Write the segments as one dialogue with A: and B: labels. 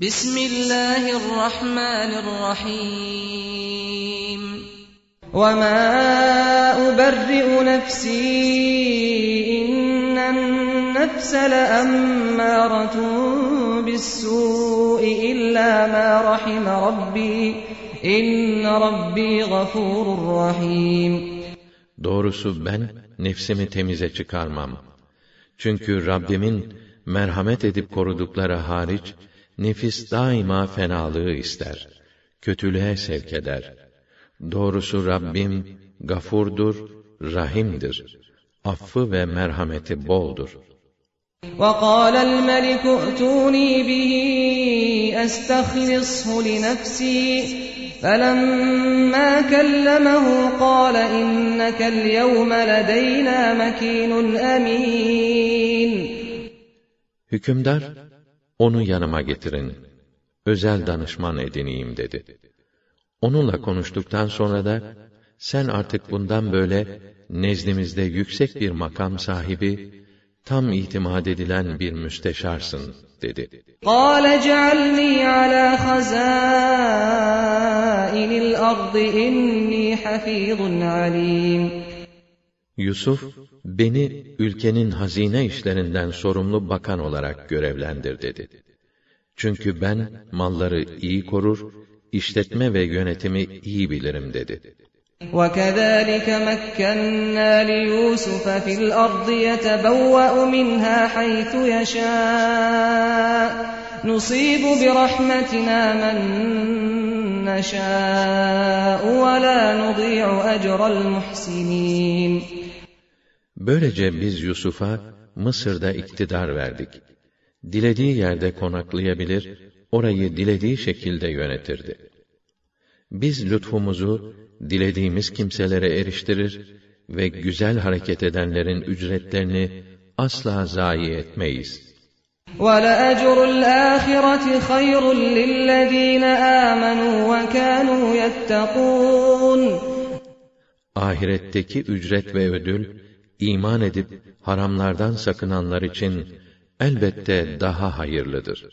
A: بسم الله الرحمن الرحيم وما أبرئ نفسي إن النفس لأمارة بالسوء إلا ما رحم ربي إن ربي غفور رحيم
B: Doğrusu ben nefsimi temize çıkarmam. Çünkü Rabbimin merhamet edip korudukları hariç, Nefis daima fenalığı ister. Kötülüğe sevk eder. Doğrusu Rabbim gafurdur, rahimdir. Affı ve merhameti boldur.
A: وَقَالَ الْمَلِكُ اْتُونِي بِهِ أَسْتَخْلِصْهُ لِنَفْسِي فَلَمَّا كَلَّمَهُ قَالَ إِنَّكَ الْيَوْمَ لَدَيْنَا مَكِينٌ أَمِينٌ Hükümdar,
B: onu yanıma getirin. Özel danışman edineyim dedi. Onunla konuştuktan sonra da, sen artık bundan böyle, nezdimizde yüksek bir makam sahibi, tam itimad edilen bir müsteşarsın, dedi.
A: Yusuf,
B: beni ülkenin hazine işlerinden sorumlu bakan olarak görevlendir dedi. Çünkü ben malları iyi korur, işletme ve yönetimi iyi bilirim dedi.
A: وَكَذَٰلِكَ مَكَّنَّا لِيُوسُفَ فِي الْأَرْضِ يَتَبَوَّأُ مِنْهَا حَيْثُ يَشَاءُ نُصِيبُ بِرَحْمَتِنَا مَنْ نَشَاءُ وَلَا نُضِيعُ أَجْرَ الْمُحْسِنِينَ
B: Böylece biz Yusuf'a Mısır'da iktidar verdik. Dilediği yerde konaklayabilir, orayı dilediği şekilde yönetirdi. Biz lütfumuzu dilediğimiz kimselere eriştirir ve güzel hareket edenlerin ücretlerini asla zayi etmeyiz. وَلَأَجْرُ الْآخِرَةِ خَيْرٌ لِلَّذ۪ينَ آمَنُوا وَكَانُوا يَتَّقُونَ Ahiretteki ücret ve ödül, iman edip haramlardan sakınanlar için elbette daha hayırlıdır.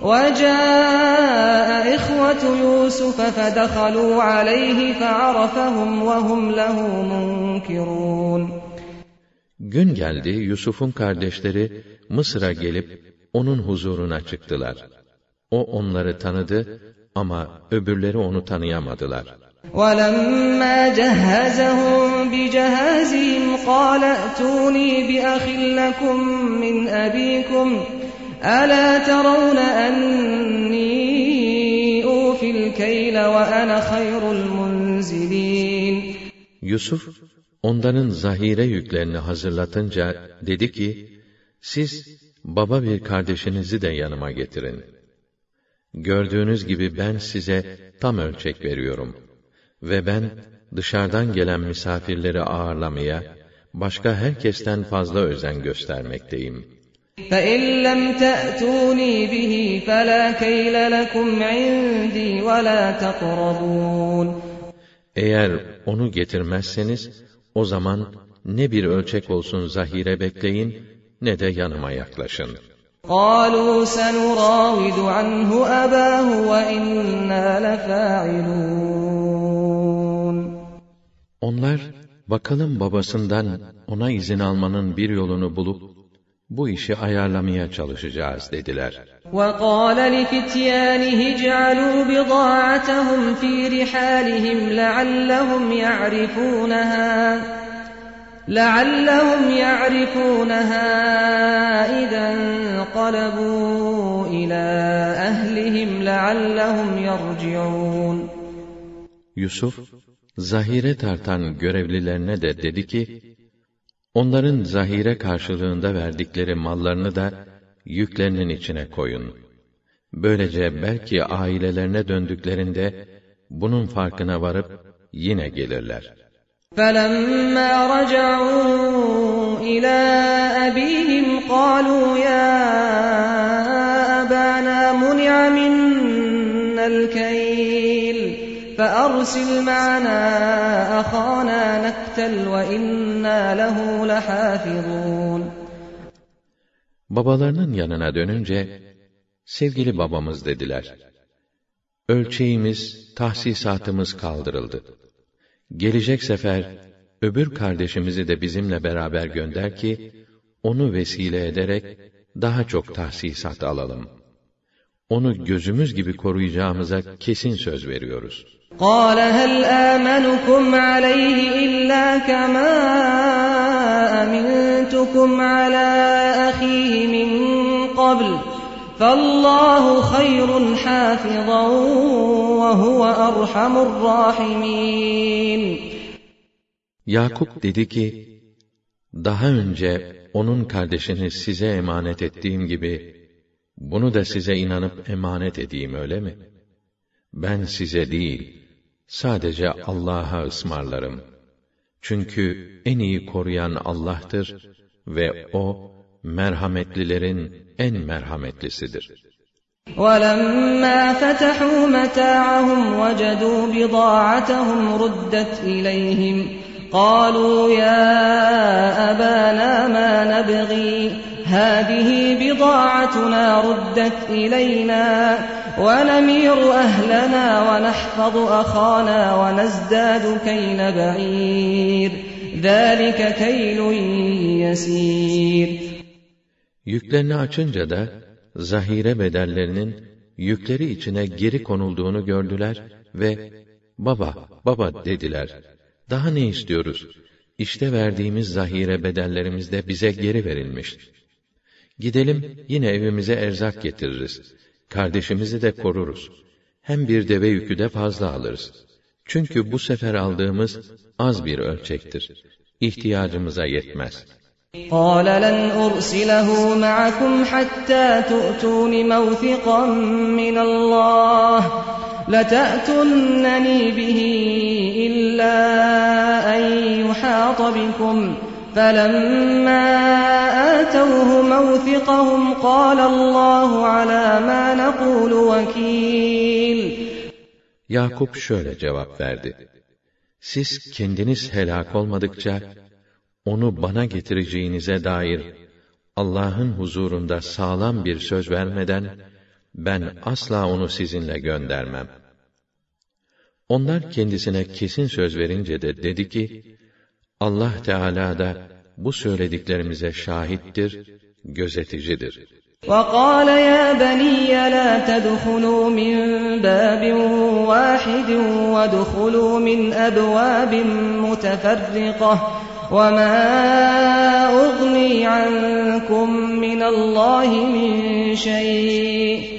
B: وَجَاءَ إِخْوَةُ يُوسُفَ فَدَخَلُوا عَلَيْهِ فَعَرَفَهُمْ وَهُمْ لَهُ مُنْكِرُونَ Gün geldi, Yusuf'un kardeşleri Mısır'a gelip onun huzuruna çıktılar. O onları tanıdı ama öbürleri onu tanıyamadılar.''
A: وَلَمَّا جَهَّزَهُم بِجَهَازِهِمْ قَالَ ائْتُونِي بِأَخٍ لَّكُم مِّنْ أَبِيكُمْ أَلَا تَرَوْنَ أَنِّي أُوفِي الْكَيْلَ وَأَنَا خَيْرُ الْمُنزِلِينَ
B: Yusuf onların zahire yüklerini hazırlatınca dedi ki: Siz baba bir kardeşinizi de yanıma getirin. Gördüğünüz gibi ben size tam ölçek veriyorum.'' Ve ben dışarıdan gelen misafirleri ağırlamaya başka herkesten fazla özen göstermekteyim.
A: فَاِنْ لَمْ تَأْتُونِي بِهِ فَلَا كَيْلَ لَكُمْ عِنْدِي وَلَا تَقْرَبُونَ
B: Eğer onu getirmezseniz, o zaman ne bir ölçek olsun zahire bekleyin, ne de yanıma yaklaşın.
A: قَالُوا سَنُرَاوِدُ عَنْهُ أَبَاهُ وَإِنَّا لَفَاعِلُونَ
B: onlar, bakalım babasından ona izin almanın bir yolunu bulup, bu işi ayarlamaya çalışacağız dediler. وَقَالَ لِفِتْيَانِهِ جَعَلُوا بِضَاعَتَهُمْ فِي رِحَالِهِمْ
A: لَعَلَّهُمْ يَعْرِفُونَهَا لَعَلَّهُمْ يَعْرِفُونَهَا إِذَا انقَلَبُوا إِلَى أَهْلِهِمْ لَعَلَّهُمْ يَرْجِعُونَ Yusuf
B: zahire tartan görevlilerine de dedi ki, onların zahire karşılığında verdikleri mallarını da yüklerinin içine koyun. Böylece belki ailelerine döndüklerinde bunun farkına varıp yine gelirler.
A: فَلَمَّا رَجَعُوا إِلَى أَبِيهِمْ قَالُوا يَا فَأَرْسِلْ
B: مَعَنَا أَخَانَا نَكْتَلْ وَإِنَّا لَهُ لَحَافِظُونَ Babalarının yanına dönünce, sevgili babamız dediler. Ölçeğimiz, tahsisatımız kaldırıldı. Gelecek sefer, öbür kardeşimizi de bizimle beraber gönder ki, onu vesile ederek, daha çok tahsisat alalım. Onu gözümüz gibi koruyacağımıza kesin söz veriyoruz.''
A: قال هل آمنكم عليه إلا كما أمنتكم على أخيه من قبل فالله خير حافظا وهو أرحم الراحمين
B: Yakup dedi ki, daha önce onun kardeşini size emanet ettiğim gibi, bunu da size inanıp emanet edeyim öyle mi?'' ben size değil, sadece Allah'a ısmarlarım. Çünkü en iyi koruyan Allah'tır ve O, merhametlilerin en merhametlisidir.''
A: وَلَمَّا فَتَحُوا مَتَاعَهُمْ وَجَدُوا بِضَاعَتَهُمْ رُدَّتْ إِلَيْهِمْ قَالُوا يَا أَبَانَا مَا نَبْغِي هَذِهِ بِضَاعَتُنَا رُدَّتْ إِلَيْنَا ونمير أهلنا ونحفظ أخانا ونزداد كيل بعير ذلك كيل يسير
B: Yüklerini açınca da zahire bedellerinin yükleri içine geri konulduğunu gördüler ve baba baba dediler. Daha ne istiyoruz? İşte verdiğimiz zahire bedellerimiz de bize geri verilmiş. Gidelim yine evimize erzak getiririz.'' kardeşimizi de koruruz. Hem bir deve yükü de fazla alırız. Çünkü bu sefer aldığımız az bir ölçektir. İhtiyacımıza yetmez. قال
A: لن أرسله معكم حتى تؤتون موثقا من الله لتأتنني به إلا أن يحاط بكم فَلَمَّا آتَوْهُ مَوْثِقَهُمْ قَالَ اللّٰهُ عَلَى مَا نَقُولُ وَكِيلٌ
B: Yakup şöyle cevap verdi. Siz kendiniz helak olmadıkça, onu bana getireceğinize dair Allah'ın huzurunda sağlam bir söz vermeden, ben asla onu sizinle göndermem. Onlar kendisine kesin söz verince de dedi ki, Allah Teala da bu söylediklerimize şahittir, gözeticidir.
A: وَقَالَ يَا بَنِيَّ لَا تَدْخُلُوا مِنْ بَابٍ وَاحِدٍ وَادْخُلُوا مِنْ أَبْوَابٍ مُتَفَرِّقَةٍ وَمَا أُغْنِي عَنْكُمْ مِنَ اللّٰهِ مِنْ شَيْءٍ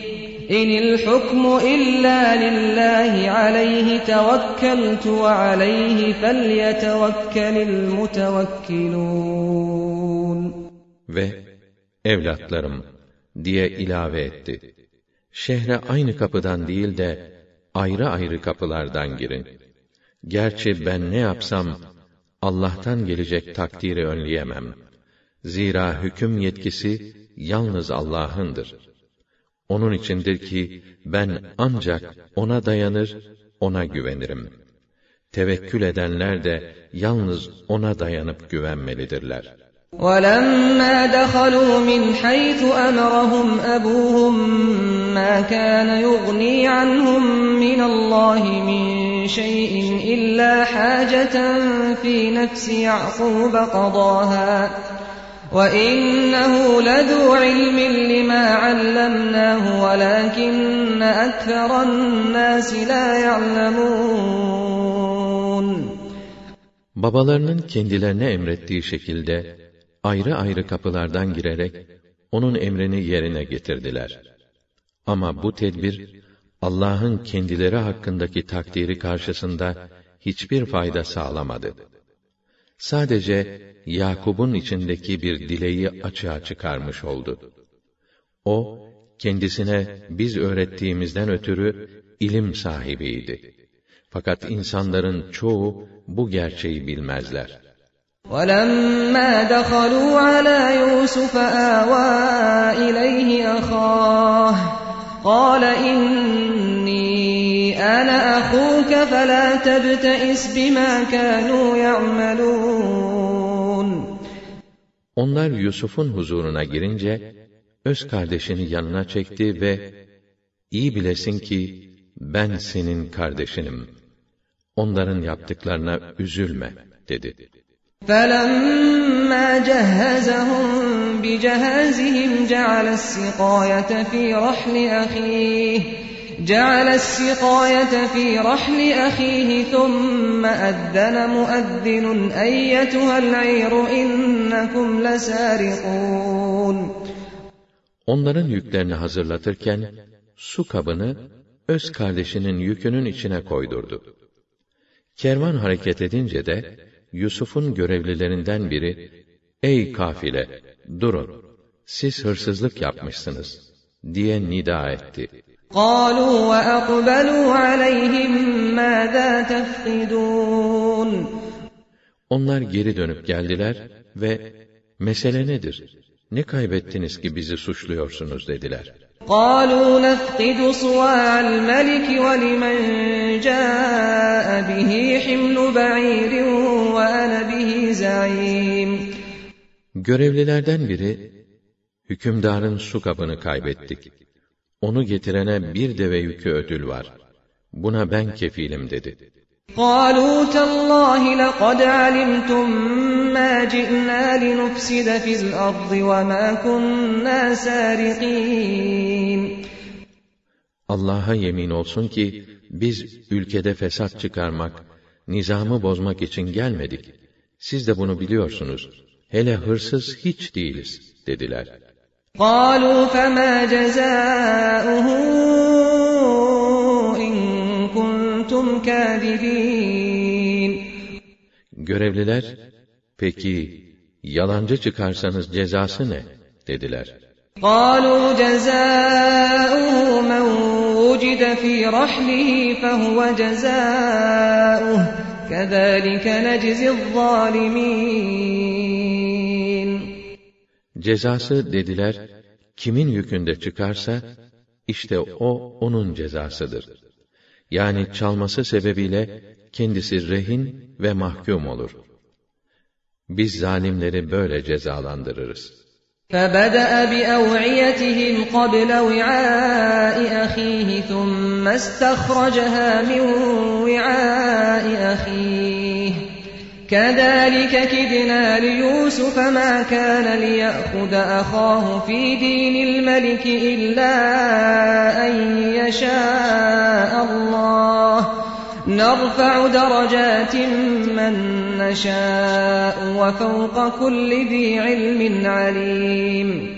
A: اِنِ الْحُكْمُ اِلَّا لِلّٰهِ عَلَيْهِ تَوَكَّلْتُ وَعَلَيْهِ فَلْيَتَوَكَّلِ
B: الْمُتَوَكِّلُونَ Ve evlatlarım diye ilave etti. Şehre aynı kapıdan değil de ayrı ayrı kapılardan girin. Gerçi ben ne yapsam Allah'tan gelecek takdiri önleyemem. Zira hüküm yetkisi yalnız Allah'ındır.'' Onun içindir ki ben ancak ona dayanır, ona güvenirim. Tevekkül edenler de yalnız ona dayanıp güvenmelidirler.
A: وَلَمَّا دَخَلُوا مِنْ حَيْثُ أَمَرَهُمْ أَبُوهُمْ مَا كَانَ يُغْنِي عَنْهُمْ مِنَ اللَّهِ مِنْ شَيْءٍ إِلَّا حَاجَةً فِي نَفْسِ يَعْقُوبَ قَضَاهَا وَإِنَّهُ لَذُو عِلْمٍ لِمَا عَلَّمْنَاهُ وَلَكِنَّ أَكْثَرَ النَّاسِ لَا يَعْلَمُونَ
B: Babalarının kendilerine emrettiği şekilde ayrı ayrı kapılardan girerek onun emrini yerine getirdiler. Ama bu tedbir Allah'ın kendileri hakkındaki takdiri karşısında hiçbir fayda sağlamadı. Sadece Yakub'un içindeki bir dileği açığa çıkarmış oldu. O kendisine biz öğrettiğimizden ötürü ilim sahibiydi. Fakat insanların çoğu bu gerçeği bilmezler.
A: وَلَمَّا دَخَلُوا عَلَى يُوسُفَ آوَى إِلَيْهِ أَخَاهُ قَالَ إِنِّي كَانَ أَخُوكَ فَلَا تَبْتَئِسْ بِمَا كَانُوا يَعْمَلُونَ
B: Onlar Yusuf'un huzuruna girince, öz kardeşini yanına çekti ve iyi bilesin ki ben senin kardeşinim. Onların yaptıklarına üzülme dedi.
A: فَلَمَّا جَهَّزَهُمْ بِجَهَازِهِمْ جَعَلَ السِّقَايَةَ فِي رَحْلِ أَخِيهِ جعل السقاية في رحل أخيه ثم أذن
B: مؤذن أيتها العير إنكم لسارقون Onların yüklerini hazırlatırken su kabını öz kardeşinin yükünün içine koydurdu. Kervan hareket edince de Yusuf'un görevlilerinden biri "Ey kafile, durun. Siz hırsızlık yapmışsınız." diye nida etti. قالوا وأقبلوا عليهم ماذا تفقدون Onlar geri dönüp geldiler ve mesele nedir? Ne kaybettiniz ki bizi suçluyorsunuz dediler. قالوا نفقد صواع الملك ولمن جاء به حمل بعير وأنا به زعيم Görevlilerden biri, hükümdarın su kabını kaybettik onu getirene bir deve yükü ödül var. Buna ben kefilim dedi. قَالُوا تَاللّٰهِ لَقَدْ عَلِمْتُمْ مَا جِئْنَا لِنُفْسِدَ فِي الْأَرْضِ وَمَا كُنَّا سَارِقِينَ Allah'a yemin olsun ki biz ülkede fesat çıkarmak, nizamı bozmak için gelmedik. Siz de bunu biliyorsunuz. Hele hırsız hiç değiliz dediler.
A: قالوا فما جزاؤه إن كنتم كاذبين
B: Görevliler, peki yalancı çıkarsanız cezası ne? dediler.
A: قالوا جزاؤه من وجد في رحله فهو جزاؤه كذلك نجزي الظالمين
B: Cezası dediler, kimin yükünde çıkarsa, işte o, onun cezasıdır. Yani çalması sebebiyle, kendisi rehin ve mahkum olur. Biz zalimleri böyle cezalandırırız.'' فبدأ بأوعيتهم قبل وعاء أخيه
A: ثم استخرجها من وعاء أخيه كَذَٰلِكَ كِدْنَا لِيُوسُفَ مَا كَانَ لِيَأْخُذَ أَخَاهُ فِي دِينِ الْمَلِكِ إِلَّا أَن يَشَاءَ اللَّهُ نَرْفَعُ دَرَجَاتٍ مَّن نَّشَاءُ وَفَوْقَ كُلِّ ذِي عِلْمٍ عَلِيمٍ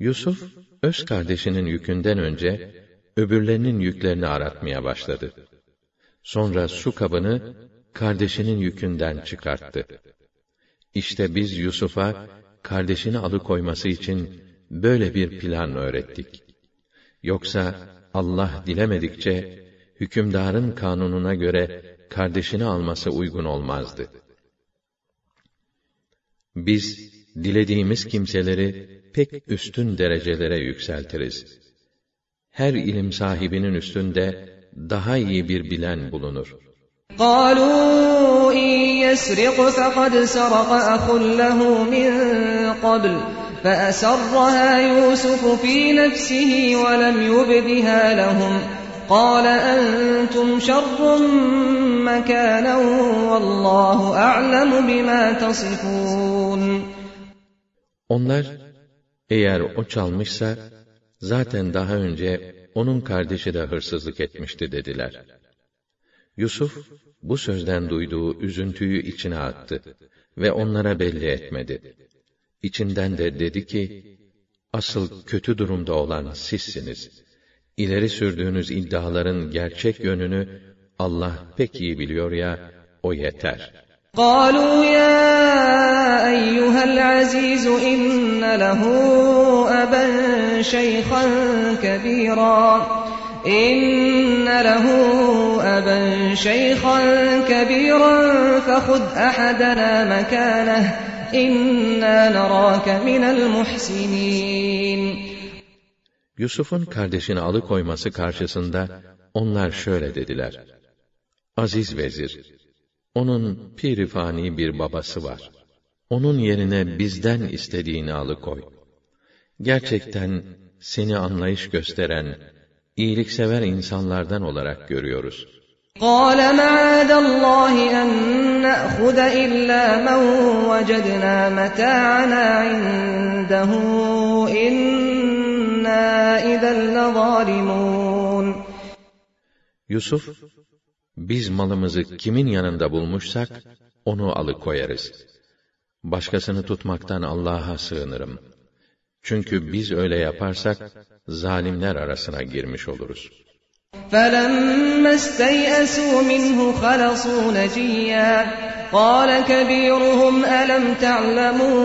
B: Yusuf, öz kardeşinin yükünden önce öbürlerinin yüklerini aratmaya başladı. Sonra su kabını kardeşinin yükünden çıkarttı. İşte biz Yusuf'a kardeşini alıkoyması için böyle bir plan öğrettik. Yoksa Allah dilemedikçe hükümdarın kanununa göre kardeşini alması uygun olmazdı. Biz dilediğimiz kimseleri pek üstün derecelere yükseltiriz. Her ilim sahibinin üstünde daha iyi bir bilen bulunur.''
A: قالوا إن يسرق فقد سرق أخ له من قبل فأسرها يوسف في نفسه ولم يبدها لهم قال أنتم شر مكانا والله أعلم بما تصفون
B: Onlar eğer o çalmışsa zaten daha önce onun kardeşi de hırsızlık etmişti dediler. Yusuf bu sözden duyduğu üzüntüyü içine attı ve onlara belli etmedi. İçinden de dedi ki: Asıl kötü durumda olan sizsiniz. İleri sürdüğünüz iddiaların gerçek yönünü Allah pek iyi biliyor ya, o yeter.
A: قالوا يا أيها العزيز إن له أبا شيخا كبيرا اِنَّ لَهُ أَبًا شَيْخًا كَب۪يرًا فَخُدْ اَحَدَنَا مَكَانَهِ اِنَّا نَرَاكَ مِنَ الْمُحْسِنِينَ
B: Yusuf'un kardeşini alıkoyması karşısında onlar şöyle dediler. Aziz vezir, onun pirifani bir babası var. Onun yerine bizden istediğini alıkoy. Gerçekten seni anlayış gösteren, iyiliksever insanlardan olarak görüyoruz. قَالَ مَعَادَ اللّٰهِ اَنْ نَأْخُذَ اِلَّا مَنْ وَجَدْنَا مَتَاعَنَا عِنْدَهُ اِنَّا اِذَا لَظَالِمُونَ Yusuf, biz malımızı kimin yanında bulmuşsak, onu alıkoyarız. Başkasını tutmaktan Allah'a sığınırım. Çünkü biz öyle yaparsak, zalimler arasına girmiş oluruz.
A: فَلَمَّا اسْتَيْأَسُوا مِنْهُ خَلَصُوا نَجِيًّا قَالَ كَبِيرُهُمْ أَلَمْ تَعْلَمُوا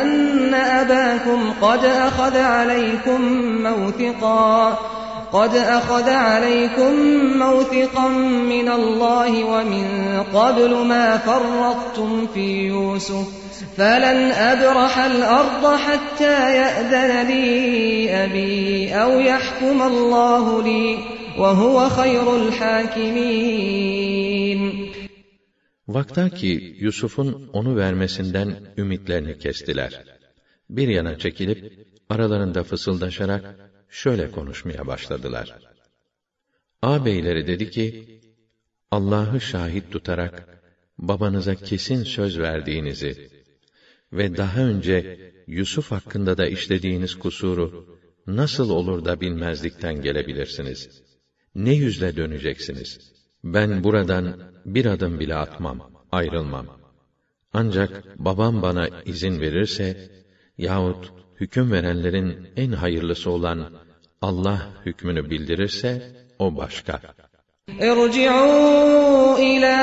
A: أَنَّ أَبَاكُمْ قَدْ أَخَذَ عَلَيْكُمْ مَوْثِقًا قد أخذ عليكم موثقا من الله ومن قبل ما فرطتم في يوسف فَلَنْ أَبْرَحَ الْأَرْضَ حَتَّى يَأْذَنَ لِي أَبِي اَوْ يَحْكُمَ اللّٰهُ لِي وَهُوَ خَيْرُ الْحَاكِمِينَ
B: ki Yusuf'un onu vermesinden ümitlerini kestiler. Bir yana çekilip aralarında fısıldaşarak şöyle konuşmaya başladılar. Ağabeyleri dedi ki, Allah'ı şahit tutarak babanıza kesin söz verdiğinizi ve daha önce Yusuf hakkında da işlediğiniz kusuru nasıl olur da bilmezlikten gelebilirsiniz? Ne yüzle döneceksiniz? Ben buradan bir adım bile atmam, ayrılmam. Ancak babam bana izin verirse yahut hüküm verenlerin en hayırlısı olan Allah hükmünü bildirirse o başka.''
A: اِرْجِعُوا اِلَى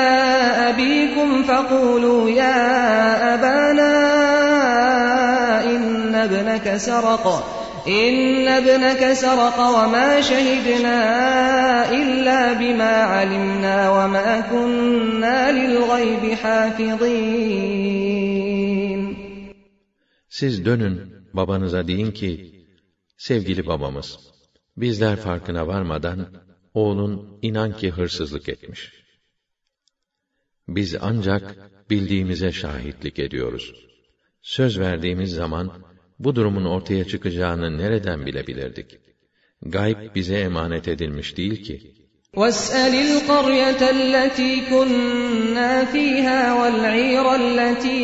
A: أَب۪يكُمْ فَقُولُوا يَا أَبَانَا اِنَّ ابْنَكَ سَرَقَ اِنَّ ابْنَكَ سَرَقَ وَمَا شَهِدْنَا اِلَّا بِمَا عَلِمْنَا وَمَا كُنَّا لِلْغَيْبِ حَافِظِينَ
B: Siz dönün babanıza deyin ki, sevgili babamız, bizler farkına varmadan oğlun inan ki hırsızlık etmiş. Biz ancak bildiğimize şahitlik ediyoruz. Söz verdiğimiz zaman bu durumun ortaya çıkacağını nereden bilebilirdik? Gayb bize emanet edilmiş değil ki. وَاسْأَلِ الْقَرْيَةَ الَّتِي كُنَّا فِيهَا وَالْعِيرَ الَّتِي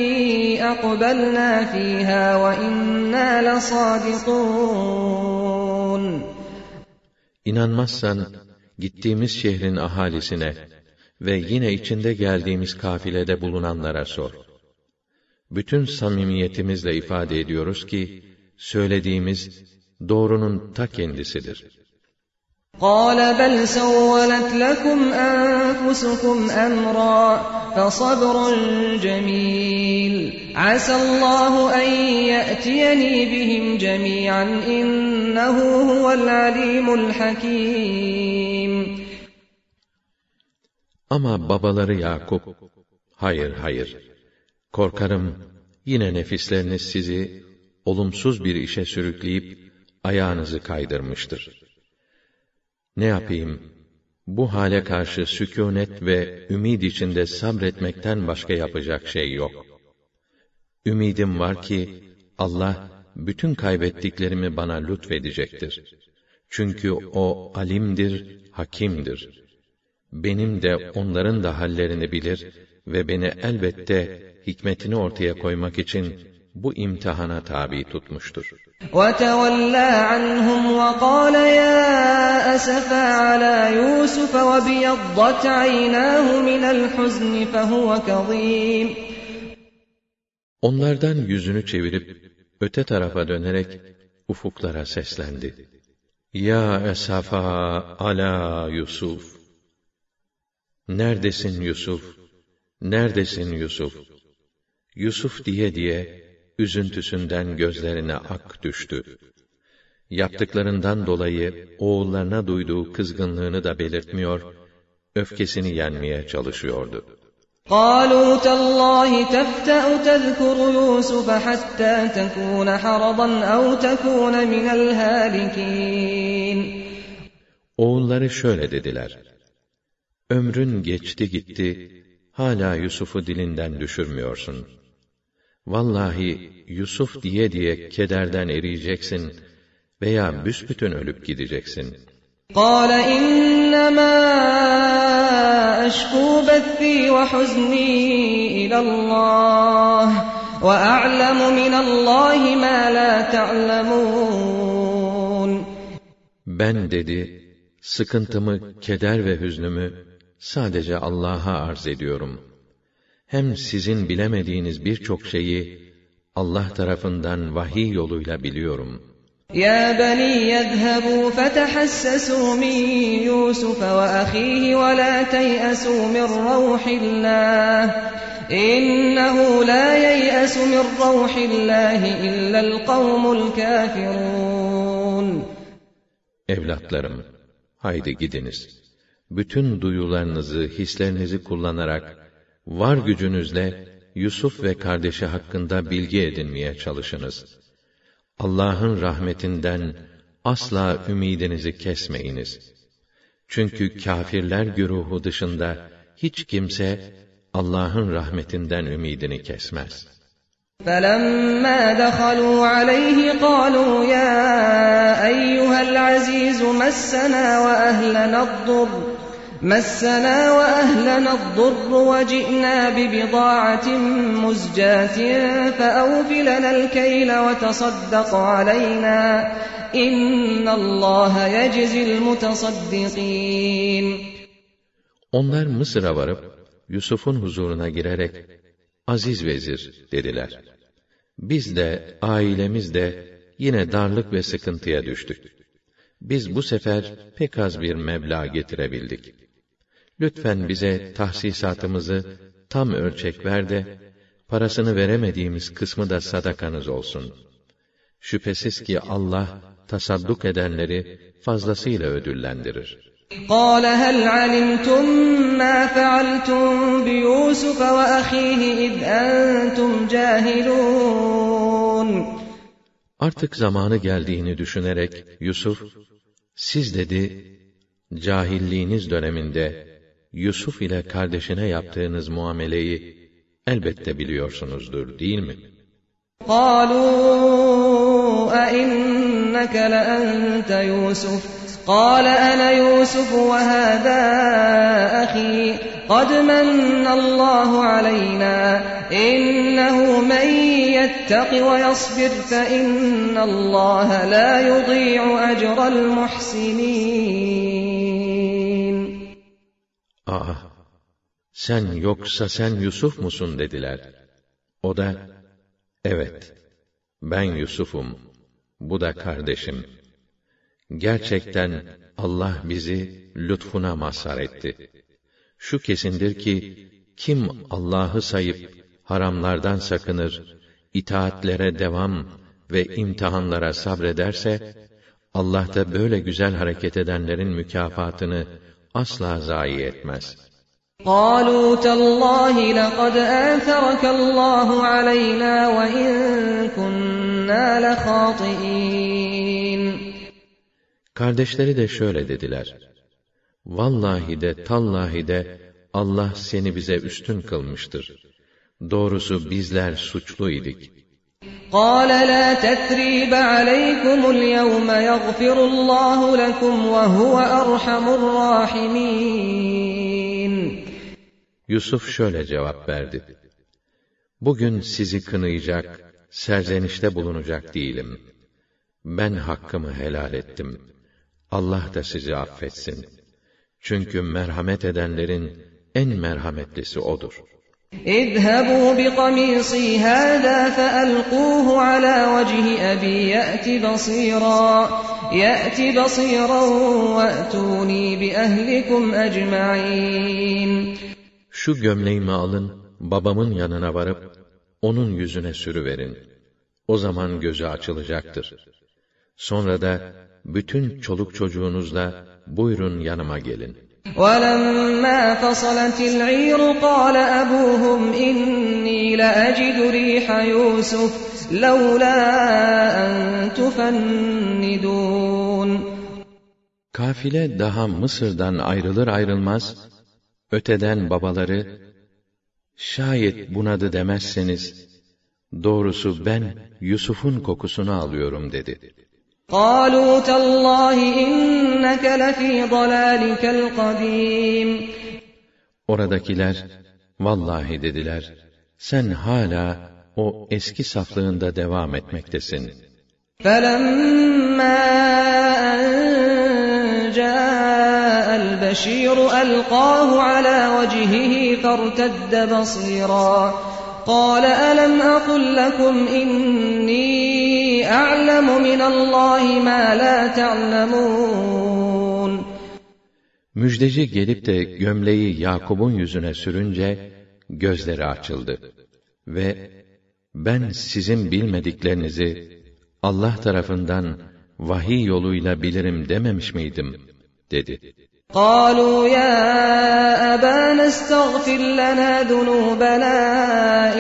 B: أَقْبَلْنَا فِيهَا وَإِنَّا لَصَادِقُونَ İnanmazsan gittiğimiz şehrin ahalisine ve yine içinde geldiğimiz kafilede bulunanlara sor. Bütün samimiyetimizle ifade ediyoruz ki, söylediğimiz doğrunun ta kendisidir.
A: قَالَ بَلْ سَوَّلَتْ لَكُمْ أَنفُسُكُمْ أَمْرًا فَصَبْرٌ جَمِيلٌ عَسَى اللَّهُ أَنْ يَأْتِيَنِي بِهِمْ جَمِيعًا إِنَّهُ هُوَ الْعَلِيمُ الْحَكِيمُ
B: ama babaları Yakup, hayır hayır, korkarım yine nefisleriniz sizi olumsuz bir işe sürükleyip ayağınızı kaydırmıştır. Ne yapayım? Bu hale karşı sükûnet ve ümid içinde sabretmekten başka yapacak şey yok. Ümidim var ki Allah bütün kaybettiklerimi bana lütfedecektir. Çünkü o alimdir, hakimdir.'' benim de onların da hallerini bilir ve beni elbette hikmetini ortaya koymak için bu imtihana tabi tutmuştur. وَتَوَلَّى عَنْهُمْ وَقَالَ يَا أَسَفَا عَلَى يُوسُفَ وَبِيَضَّتْ عَيْنَاهُ مِنَ الْحُزْنِ فَهُوَ Onlardan yüzünü çevirip öte tarafa dönerek ufuklara seslendi. Ya esafa ala Yusuf Neredesin Yusuf? Neredesin Yusuf? Yusuf diye diye üzüntüsünden gözlerine ak düştü. Yaptıklarından dolayı oğullarına duyduğu kızgınlığını da belirtmiyor, öfkesini yenmeye çalışıyordu. قالوا تالله تفتأ تذكر يوسف حتى تكون حرضا أو تكون من الهالكين Oğulları şöyle dediler. Ömrün geçti gitti, hala Yusuf'u dilinden düşürmüyorsun. Vallahi Yusuf diye diye kederden eriyeceksin veya büsbütün ölüp gideceksin. قَالَ اِنَّمَا أَشْكُو بَثِّي وَحُزْنِي إِلَى اللّٰهِ وَأَعْلَمُ مِنَ اللّٰهِ مَا لَا تَعْلَمُونَ Ben dedi, sıkıntımı, keder ve hüznümü sadece Allah'a arz ediyorum. Hem sizin bilemediğiniz birçok şeyi Allah tarafından vahiy yoluyla biliyorum.
A: Ya bani yezhebu fetehassesu min Yusuf ve ahihi ve la teyasu min ruhillah. İnnehu la yeyasu min ruhillah al kavmul kafirun.
B: Evlatlarım, haydi gidiniz bütün duyularınızı, hislerinizi kullanarak var gücünüzle Yusuf ve kardeşi hakkında bilgi edinmeye çalışınız. Allah'ın rahmetinden asla ümidinizi kesmeyiniz. Çünkü kâfirler güruhu dışında hiç kimse Allah'ın rahmetinden ümidini kesmez.
A: فَلَمَّا دَخَلُوا عَلَيْهِ قَالُوا يَا أَيُّهَا الْعَزِيزُ مَسَّنَا وَأَهْلَنَا الضُّرُّ مسنا وأهلنا الضر وجئنا ببضاعة مزجاة فأوفلنا الكيل
B: وتصدق علينا إن الله يجزي Onlar Mısır'a varıp Yusuf'un huzuruna girerek Aziz vezir dediler. Biz de ailemiz de yine darlık ve sıkıntıya düştük. Biz bu sefer pek az bir meblağ getirebildik.'' Lütfen bize tahsisatımızı tam ölçek ver de, parasını veremediğimiz kısmı da sadakanız olsun. Şüphesiz ki Allah, tasadduk edenleri fazlasıyla ödüllendirir. قال هل علمتم ما فعلتم بيوسف وأخيه إذ أنتم Artık zamanı geldiğini düşünerek Yusuf, siz dedi, cahilliğiniz döneminde Yusuf ile kardeşine yaptığınız muameleyi elbette biliyorsunuzdur değil mi?
A: قالوا أئنك لأنت يوسف قال أنا يوسف وهذا أخي قد من الله علينا إنه من يتق ويصبر فإن الله لا يضيع أجر المحسنين
B: Aa, sen yoksa sen Yusuf musun dediler. O da, evet, ben Yusuf'um, bu da kardeşim. Gerçekten Allah bizi lütfuna mazhar etti. Şu kesindir ki, kim Allah'ı sayıp, haramlardan sakınır, itaatlere devam ve imtihanlara sabrederse, Allah da böyle güzel hareket edenlerin mükafatını asla zayi etmez. قالوا تالله لقد آثرك الله علينا وإن كنا لخاطئين Kardeşleri de şöyle dediler. Vallahi de tallahi de Allah seni bize üstün kılmıştır. Doğrusu bizler suçlu idik.''
A: قال لا تثريب عليكم اليوم يغفر الله لكم وهو أرحم الراحمين
B: Yusuf şöyle cevap verdi. Bugün sizi kınayacak, serzenişte bulunacak değilim. Ben hakkımı helal ettim. Allah da sizi affetsin. Çünkü merhamet edenlerin en merhametlisi O'dur.''
A: اذهبوا بقميصي هذا فألقوه على وجه أبي يأت بصيرا يأت بصيرا وأتوني بأهلكم
B: أجمعين Şu gömleğimi alın, babamın yanına varıp, onun yüzüne sürüverin. O zaman gözü açılacaktır. Sonra da bütün çoluk çocuğunuzla buyurun yanıma gelin.''
A: وَلَمَّا فَصَلَتِ الْعِيرُ قَالَ أَبُوهُمْ إِنِّي لَأَجِدُ رِيحَ يُوسُفَ لَوْلَا أَن تُفَنِّدُونَ
B: Kafile daha Mısır'dan ayrılır ayrılmaz, öteden babaları, şayet bunadı demezseniz, doğrusu ben Yusuf'un kokusunu alıyorum dedi.''
A: قالوا تالله إنك لفي ضلالك القديم
B: Oradakiler, vallahi dediler, sen hala o eski saflığında devam etmektesin.
A: فَلَمَّا أَنْ جَاءَ الْبَشِيرُ أَلْقَاهُ عَلَى وَجْهِهِ فَارْتَدَّ بَصِيرًا قَالَ أَلَمْ أَقُلْ لَكُمْ إِنِّي أَعْلَمُ مِنَ اللّٰهِ مَا لَا
B: Müjdeci gelip de gömleği Yakub'un yüzüne sürünce gözleri açıldı ve ben sizin bilmediklerinizi Allah tarafından vahiy yoluyla bilirim dememiş miydim dedi.
A: قالوا يا أبانا استغفر لنا ذنوبنا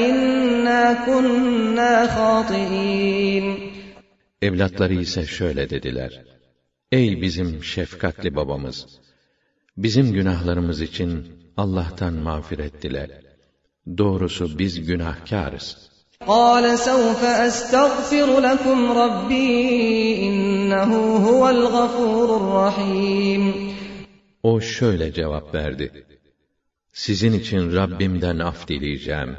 A: إنا
B: كنا خاطئين Evlatları ise şöyle dediler. Ey bizim şefkatli babamız! Bizim günahlarımız için Allah'tan mağfiret dile. Doğrusu biz günahkarız. قَالَ سَوْفَ أَسْتَغْفِرُ لَكُمْ رَبِّي إِنَّهُ هُوَ الْغَفُورُ O şöyle cevap verdi. Sizin için Rabbimden af dileyeceğim.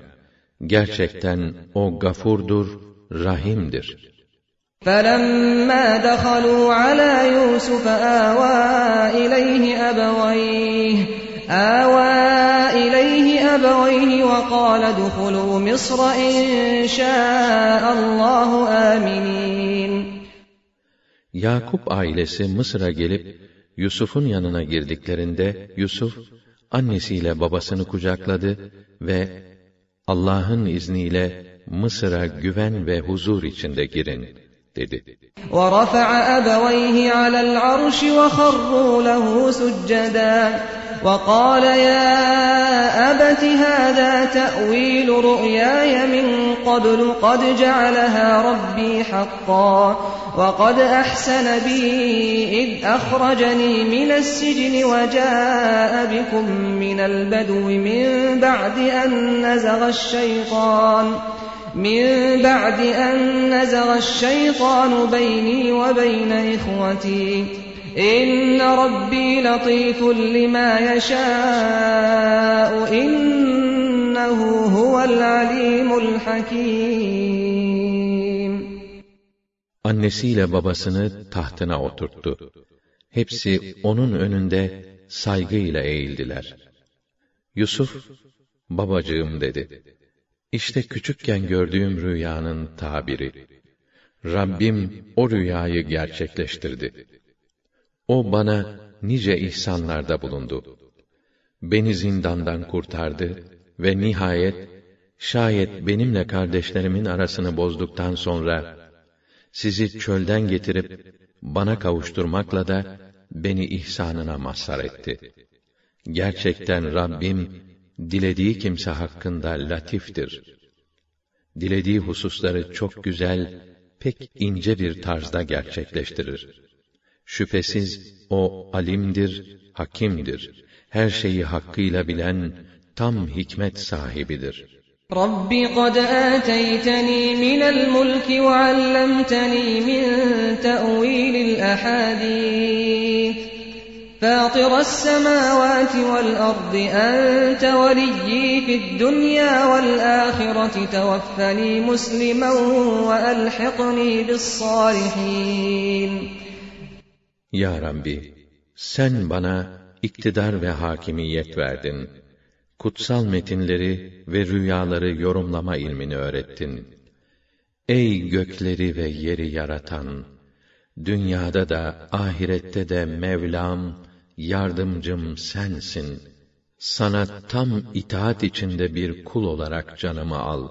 B: Gerçekten o gafurdur, rahimdir.''
A: فَلَمَّا دَخَلُوا عَلَى يُوسُفَ آوَى إِلَيْهِ أَبَوَيْهِ آوَى إِلَيْهِ أَبَوَيْهِ وَقَالَ ادْخُلُوا مِصْرَ إِن شَاءَ اللّٰهُ آمِنِينَ
B: Yakup ailesi Mısır'a gelip Yusuf'un yanına girdiklerinde Yusuf annesiyle babasını kucakladı ve Allah'ın izniyle Mısır'a güven ve huzur içinde girin
A: dedi. وَرَفَعَ أَبَوَيْهِ عَلَى الْعَرْشِ وَخَرُّوا لَهُ سُجَّدًا وَقَالَ يَا أَبَتِ هَذَا تَأْوِيلُ رُؤْيَايَ مِنْ قَبْلُ قَدْ جَعَلَهَا رَبِّي حَقًّا وَقَدْ أَحْسَنَ بِي إِذْ أَخْرَجَنِي مِنَ السِّجْنِ وَجَاءَ بِكُمْ مِنَ الْبَدْوِ مِنْ بَعْدِ أَنْ نَزَغَ الشَّيْطَانُ مِنْ بَعْدِ أَنْ نَزَغَ الشَّيْطَانُ بَيْنِي وَبَيْنَ إِخْوَتِي اِنَّ رَبِّي لَطِيفٌ لِمَا يَشَاءُ اِنَّهُ هُوَ الْعَلِيمُ الْحَكِيمُ
B: Annesiyle babasını tahtına oturttu. Hepsi onun önünde saygıyla eğildiler. Yusuf, babacığım dedi. İşte küçükken gördüğüm rüyanın tabiri. Rabbim o rüyayı gerçekleştirdi. O bana nice ihsanlarda bulundu. Beni zindandan kurtardı ve nihayet şayet benimle kardeşlerimin arasını bozduktan sonra sizi çölden getirip bana kavuşturmakla da beni ihsanına mazhar etti. Gerçekten Rabbim dilediği kimse hakkında latiftir. Dilediği hususları çok güzel, pek ince bir tarzda gerçekleştirir. Şüphesiz o alimdir, hakimdir. Her şeyi hakkıyla bilen tam hikmet sahibidir.
A: Rabbi قد آتيتني من الملك وعلمتني من تأويل الأحاديث فاطر السماوات والأرض أنت وليي في الدنيا والآخرة توفني مسلما وألحقني بالصالحين
B: Ya Rabbi, sen bana iktidar ve hakimiyet verdin. Kutsal metinleri ve rüyaları yorumlama ilmini öğrettin. Ey gökleri ve yeri yaratan! Dünyada da, ahirette de Mevlam, yardımcım sensin. Sana tam itaat içinde bir kul olarak canımı al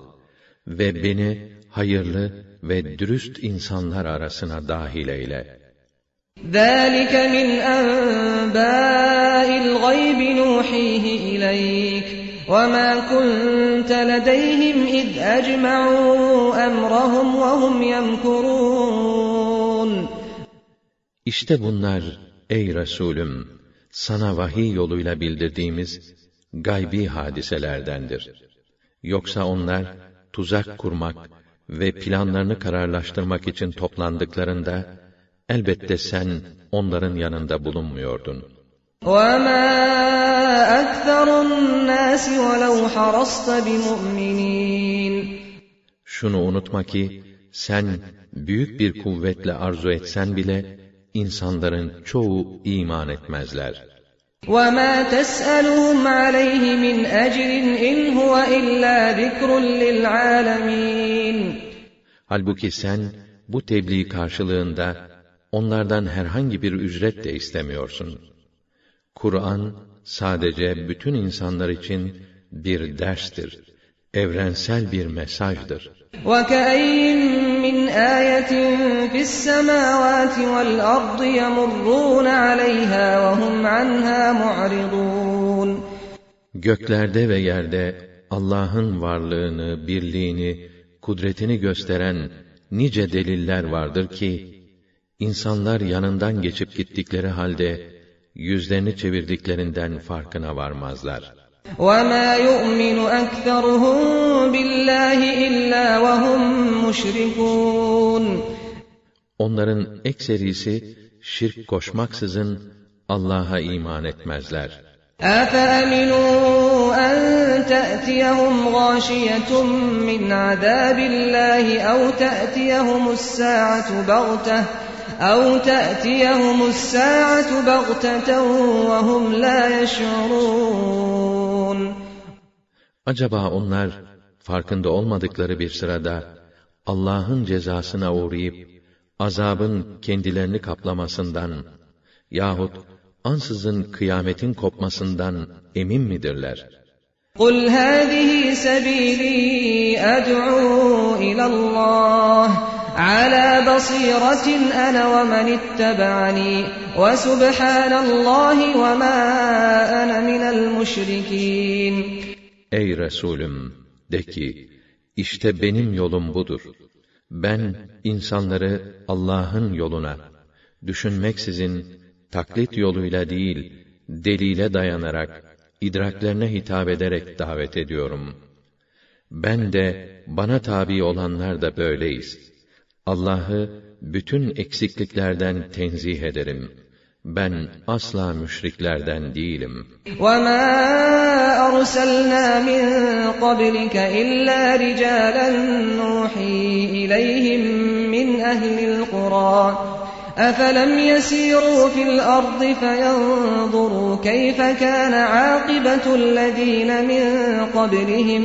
B: ve beni hayırlı ve dürüst insanlar arasına dahil eyle. ذَلِكَ مِنْ أَنْبَاءِ الْغَيْبِ نُوحِيهِ إِلَيْكَ وَمَا كُنْتَ لَدَيْهِمْ إِذْ أَجْمَعُوا أَمْرَهُمْ وَهُمْ يَمْكُرُونَ İşte bunlar ey Resulüm sana vahiy yoluyla bildirdiğimiz gaybi hadiselerdendir. Yoksa onlar tuzak kurmak ve planlarını kararlaştırmak için toplandıklarında elbette sen onların yanında bulunmuyordun. وَمَا أَكْثَرُ النَّاسِ وَلَوْ حَرَصْتَ بِمُؤْمِنِينَ Şunu unutma ki sen büyük bir kuvvetle arzu etsen bile insanların çoğu iman etmezler. وَمَا تَسْأَلُهُمْ عَلَيْهِ مِنْ أَجْرٍ
A: اِنْ
B: هُوَ اِلَّا ذِكْرٌ لِلْعَالَمِينَ Halbuki sen bu tebliğ karşılığında onlardan herhangi bir ücret de istemiyorsun. Kur'an sadece bütün insanlar için bir derstir evrensel bir mesajdır. وَكَأَيِّن مِّنْ آيَةٍ فِي السَّمَاوَاتِ وَالْأَرْضِ يَمُرُّونَ عَلَيْهَا وَهُمْ عَنْهَا مُعْرِضُونَ Göklerde ve yerde Allah'ın varlığını, birliğini, kudretini gösteren nice deliller vardır ki insanlar yanından geçip gittikleri halde yüzlerini çevirdiklerinden farkına varmazlar.
A: وما يؤمن أكثرهم بالله إلا وهم مشركون
B: Onların ekserisi şirk koşmaksızın Allah'a iman etmezler.
A: أَفَأَمِنُوا أَنْ تَأْتِيَهُمْ غَاشِيَةٌ مِّنْ عَذَابِ اللَّهِ أَوْ تَأْتِيَهُمُ السَّاعَةُ بَغْتَةً أَوْ تَأْتِيَهُمُ السَّاعَةُ بَغْتَةً وَهُمْ لَا يَشْعُرُونَ
B: Acaba onlar farkında olmadıkları bir sırada Allah'ın cezasına uğrayıp azabın kendilerini kaplamasından yahut ansızın kıyametin kopmasından emin midirler? قُلْ هَذِهِ سَبِيلِي أَدْعُو إِلَى اللّٰهِ عَلَى بَصِيرَةٍ أَنَا وَمَنِ اتَّبَعَنِي وَسُبْحَانَ اللّٰهِ وَمَا أَنَا مِنَ الْمُشْرِكِينَ Ey Resulüm! De ki, işte benim yolum budur. Ben, insanları Allah'ın yoluna, düşünmeksizin, taklit yoluyla değil, delile dayanarak, idraklerine hitap ederek davet ediyorum. Ben de, bana tabi olanlar da böyleyiz. Allah'ı bütün eksikliklerden tenzih ederim.'' ben asla müşriklerden değilim.
A: وَمَا أَرْسَلْنَا مِنْ قَبْلِكَ إِلَّا رِجَالًا نُوحِي إِلَيْهِمْ مِنْ أَهْلِ الْقُرَى أَفَلَمْ يَسِيرُوا فِي الْأَرْضِ فَيَنْظُرُوا كَيْفَ كَانَ عَاقِبَةُ الَّذِينَ مِنْ قَبْلِهِمْ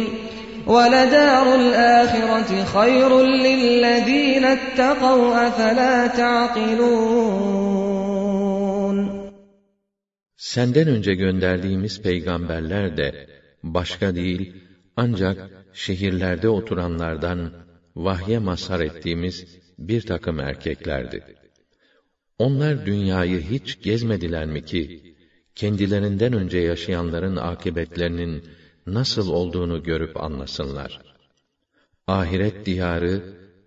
A: وَلَدَارُ الْآخِرَةِ خَيْرٌ لِلَّذِينَ اتَّقَوْا أَفَلَا تَعْقِلُونَ
B: Senden önce gönderdiğimiz peygamberler de başka değil ancak şehirlerde oturanlardan vahye mazhar ettiğimiz bir takım erkeklerdi. Onlar dünyayı hiç gezmediler mi ki kendilerinden önce yaşayanların akıbetlerinin nasıl olduğunu görüp anlasınlar. Ahiret diyarı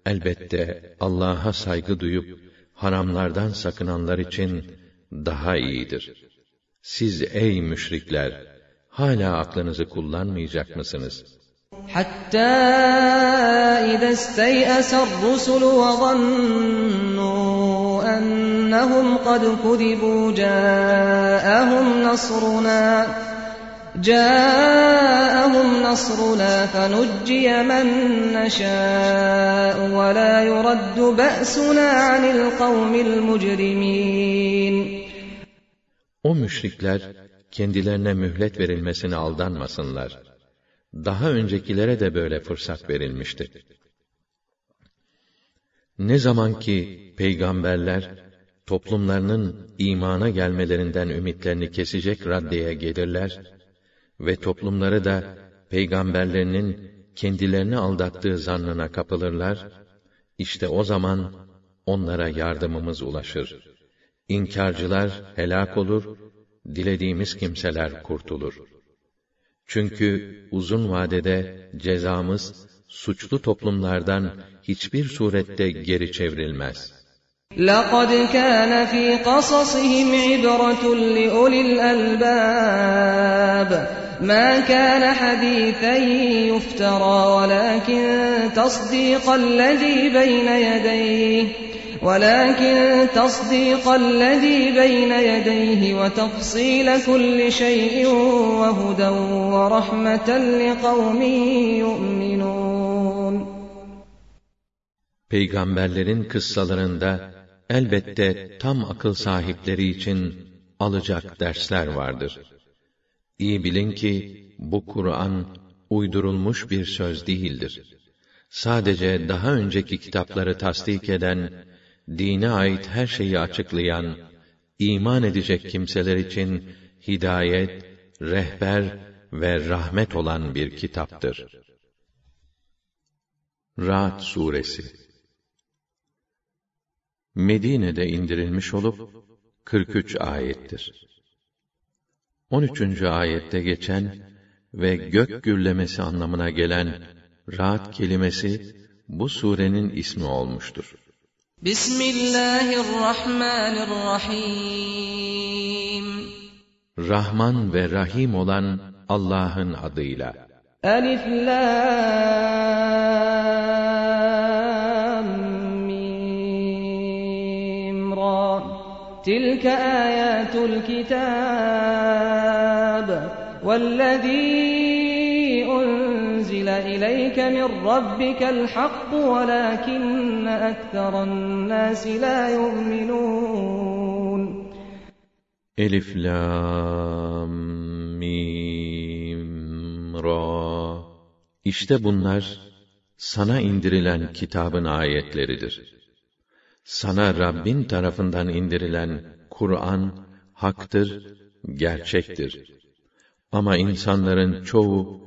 B: elbette Allah'a saygı duyup haramlardan sakınanlar için daha iyidir.'' Siz ey müşrikler, hala aklınızı kullanmayacak mısınız?
A: Hatta اِذَا اسْتَيْأَسَ الرُّسُلُ وَظَنُّوا أَنَّهُمْ قَدْ كُذِبُوا جَاءَهُمْ نَصْرُنَا جاءهم نصرنا فنجي من نشاء ولا يرد بأسنا عن القوم المجرمين
B: o müşrikler kendilerine mühlet verilmesine aldanmasınlar. Daha öncekilere de böyle fırsat verilmişti. Ne zaman ki peygamberler toplumlarının imana gelmelerinden ümitlerini kesecek raddeye gelirler ve toplumları da peygamberlerinin kendilerini aldattığı zannına kapılırlar, işte o zaman onlara yardımımız ulaşır. İnkarcılar helak olur dilediğimiz kimseler kurtulur. Çünkü uzun vadede cezamız suçlu toplumlardan hiçbir surette geri çevrilmez.
A: لَقَدْ كَانَ فِي قَصَصِهِمْ عِبْرَةٌ لِأُولِي الْأَلْبَابِ ما كان حديثا يفترى ولكن تصديق الذي بين يديه ولكن تصديق الذي بين يديه وتفصيل كل شيء وهدى ورحمة لقوم يؤمنون
B: Peygamberlerin kıssalarında elbette tam akıl sahipleri için alacak dersler vardır. İyi bilin ki bu Kur'an uydurulmuş bir söz değildir. Sadece daha önceki kitapları tasdik eden dine ait her şeyi açıklayan, iman edecek kimseler için hidayet, rehber ve rahmet olan bir kitaptır. Ra'd suresi Medine'de indirilmiş olup 43 ayettir. 13. ayette geçen ve gök gürlemesi anlamına gelen Ra'd kelimesi bu surenin ismi olmuştur.
A: بسم الله الرحمن الرحيم
B: رحمن ورحيم olan Allah'ın adıyla
A: ألف Lam Mim Ra تلك آيات الكتاب والذي أنزل أُنْزِلَ إِلَيْكَ مِنْ رَبِّكَ الْحَقُّ وَلَكِنَّ
B: أَكْثَرَ النَّاسِ لَا يُؤْمِنُونَ Elif Lam Mim Ra İşte bunlar sana indirilen kitabın ayetleridir. Sana Rabbin tarafından indirilen Kur'an haktır, gerçektir. Ama insanların çoğu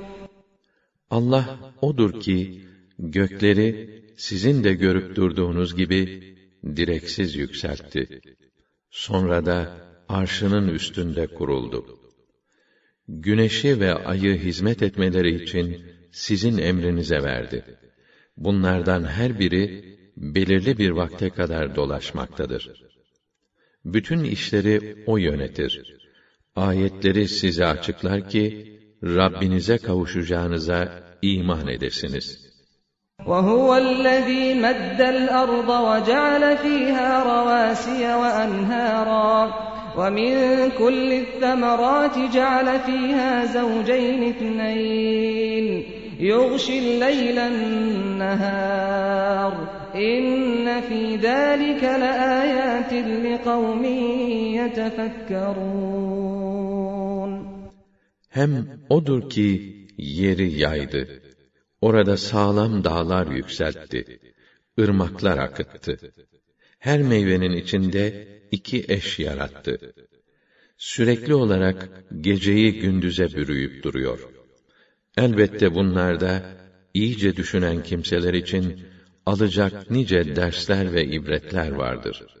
B: Allah odur ki gökleri sizin de görüp durduğunuz gibi direksiz yükseltti. Sonra da arşının üstünde kuruldu. Güneşi ve ayı hizmet etmeleri için sizin emrinize verdi. Bunlardan her biri belirli bir vakte kadar dolaşmaktadır. Bütün işleri o yönetir. Ayetleri size açıklar ki Rabbinize kavuşacağınıza iman edesiniz.
A: وَهُوَ الَّذ۪ي مَدَّ الْأَرْضَ وَجَعَلَ ف۪يهَا رَوَاسِيَ وَأَنْهَارًا وَمِنْ كُلِّ الثَّمَرَاتِ جَعَلَ ف۪يهَا زَوْجَيْنِ اثْنَيْنِ يُغْشِي اللَّيْلَ النَّهَارَ اِنَّ ف۪ي ذَٰلِكَ لَآيَاتٍ لِقَوْمٍ يَتَفَكَّرُونَ
B: Hem odur ki yeri yaydı. Orada sağlam dağlar yükseltti. ırmaklar akıttı. Her meyvenin içinde iki eş yarattı. Sürekli olarak geceyi gündüze bürüyüp duruyor. Elbette bunlarda iyice düşünen kimseler için alacak nice dersler ve ibretler vardır.''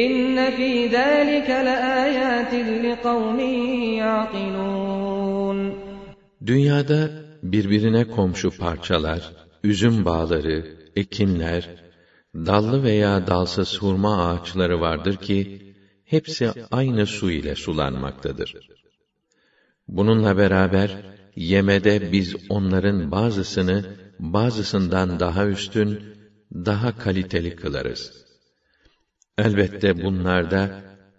A: İnne fî zâlike leâyâtin liqavmin
B: Dünyada birbirine komşu parçalar, üzüm bağları, ekinler, dallı veya dalsız hurma ağaçları vardır ki, hepsi aynı su ile sulanmaktadır. Bununla beraber, yemede biz onların bazısını, bazısından daha üstün, daha kaliteli kılarız.'' Elbette bunlarda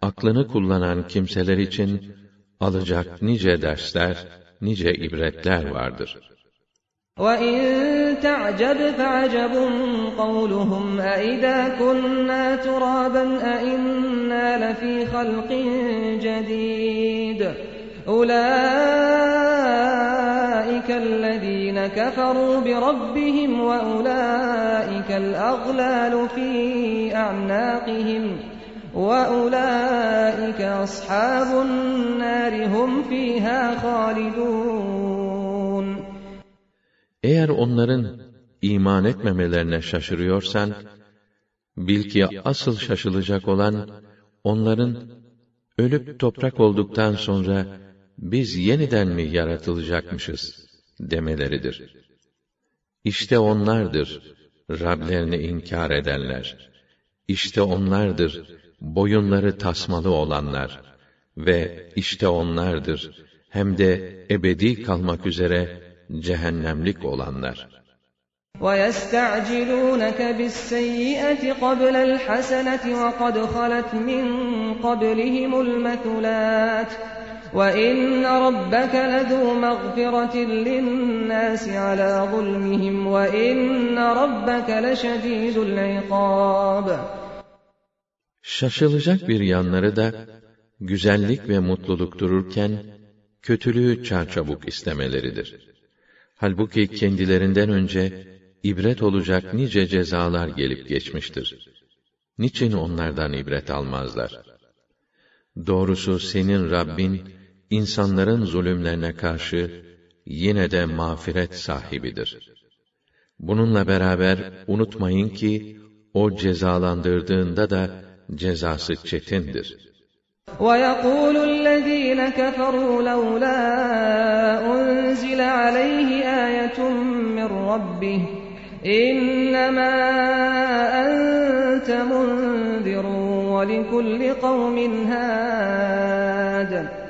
B: aklını kullanan kimseler için alacak nice dersler, nice ibretler vardır.
A: وَاِنْ تَعْجَبْ فَعَجَبٌ قَوْلُهُمْ اَئِذَا كُنَّا تُرَابًا اَئِنَّا لَف۪ي خَلْقٍ جَد۪يدٍ اُولَٰئِ الَّذ۪ينَ كَفَرُوا بِرَبِّهِمْ وَأُولَٰئِكَ
B: الْأَغْلَالُ ف۪ي أَعْنَاقِهِمْ وَأُولَٰئِكَ أَصْحَابُ النَّارِ هُمْ ف۪يهَا خَالِدُونَ Eğer onların iman etmemelerine şaşırıyorsan, bil ki asıl şaşılacak olan, onların ölüp toprak olduktan sonra biz yeniden mi yaratılacakmışız?' demeleridir. İşte onlardır Rablerini inkar edenler. İşte onlardır boyunları tasmalı olanlar ve işte onlardır hem de ebedi kalmak üzere cehennemlik olanlar.'' وَيَسْتَعْجِلُونَكَ بِالسَّيِّئَةِ قَبْلَ الْحَسَنَةِ
A: وَقَدْ خَلَتْ مِنْ قَبْلِهِمُ الْمَثُلَاتُ وَإِنَّ رَبَّكَ لَذُو مَغْفِرَةٍ لِلنَّاسِ عَلَى ظُلْمِهِمْ وَإِنَّ رَبَّكَ لَشَدِيدُ الْعِقَابِ
B: Şaşılacak bir yanları da güzellik ve mutluluk dururken kötülüğü çarçabuk istemeleridir. Halbuki kendilerinden önce ibret olacak nice cezalar gelip geçmiştir. Niçin onlardan ibret almazlar? Doğrusu senin Rabbin insanların zulümlerine karşı yine de mağfiret sahibidir. Bununla beraber unutmayın ki o cezalandırdığında da cezası çetindir.
A: وَيَقُولُ الَّذ۪ينَ كَفَرُوا لَوْلَا أُنْزِلَ عَلَيْهِ آيَةٌ مِّن رَّبِّهِ اِنَّمَا أَنْتَ مُنْذِرٌ وَلِكُلِّ قَوْمٍ هَادٍ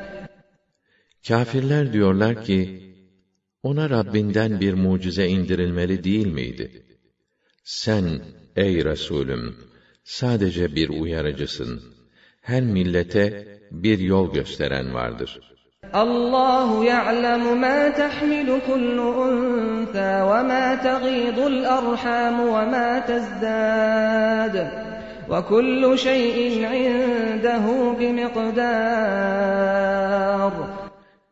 B: Kafirler diyorlar ki, ona Rabbinden bir mucize indirilmeli değil miydi? Sen, ey Resulüm, sadece bir uyarıcısın. Her millete bir yol gösteren vardır.
A: Allahu ya'lemu ma tahmilu kullu unsa ve ma al arham ve ma tazdad. وكل شيء bi بمقدار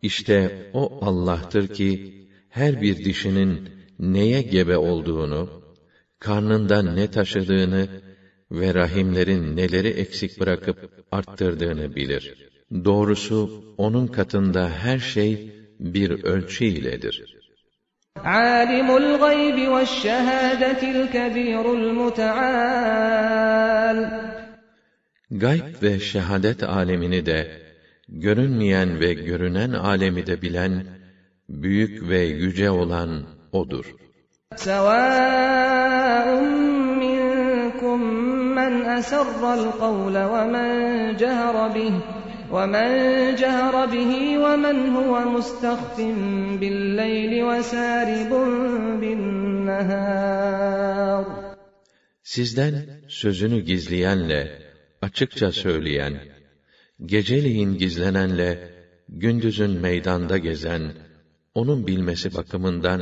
B: işte o Allah'tır ki her bir dişinin neye gebe olduğunu, karnında ne taşıdığını ve rahimlerin neleri eksik bırakıp arttırdığını bilir. Doğrusu onun katında her şey bir ölçü iledir. عَالِمُ الْغَيْبِ وَالشَّهَادَةِ الْكَبِيرُ الْمُتَعَالِ Gayb ve şehadet alemini de görünmeyen ve görünen alemi de bilen, büyük ve yüce olan O'dur. سَوَاءٌ مِّنكُم مَّنْ أَسَرَّ
A: الْقَوْلَ وَمَنْ جَهَرَ بِهِ وَمَنْ جَهَرَ بِهِ وَمَنْ هُوَ مُسْتَخْفٍ بِاللَّيْلِ وَسَارِبٌ بِالنَّهَارِ Sizden
B: sözünü gizleyenle açıkça söyleyen geceleyin gizlenenle gündüzün meydanda gezen onun bilmesi bakımından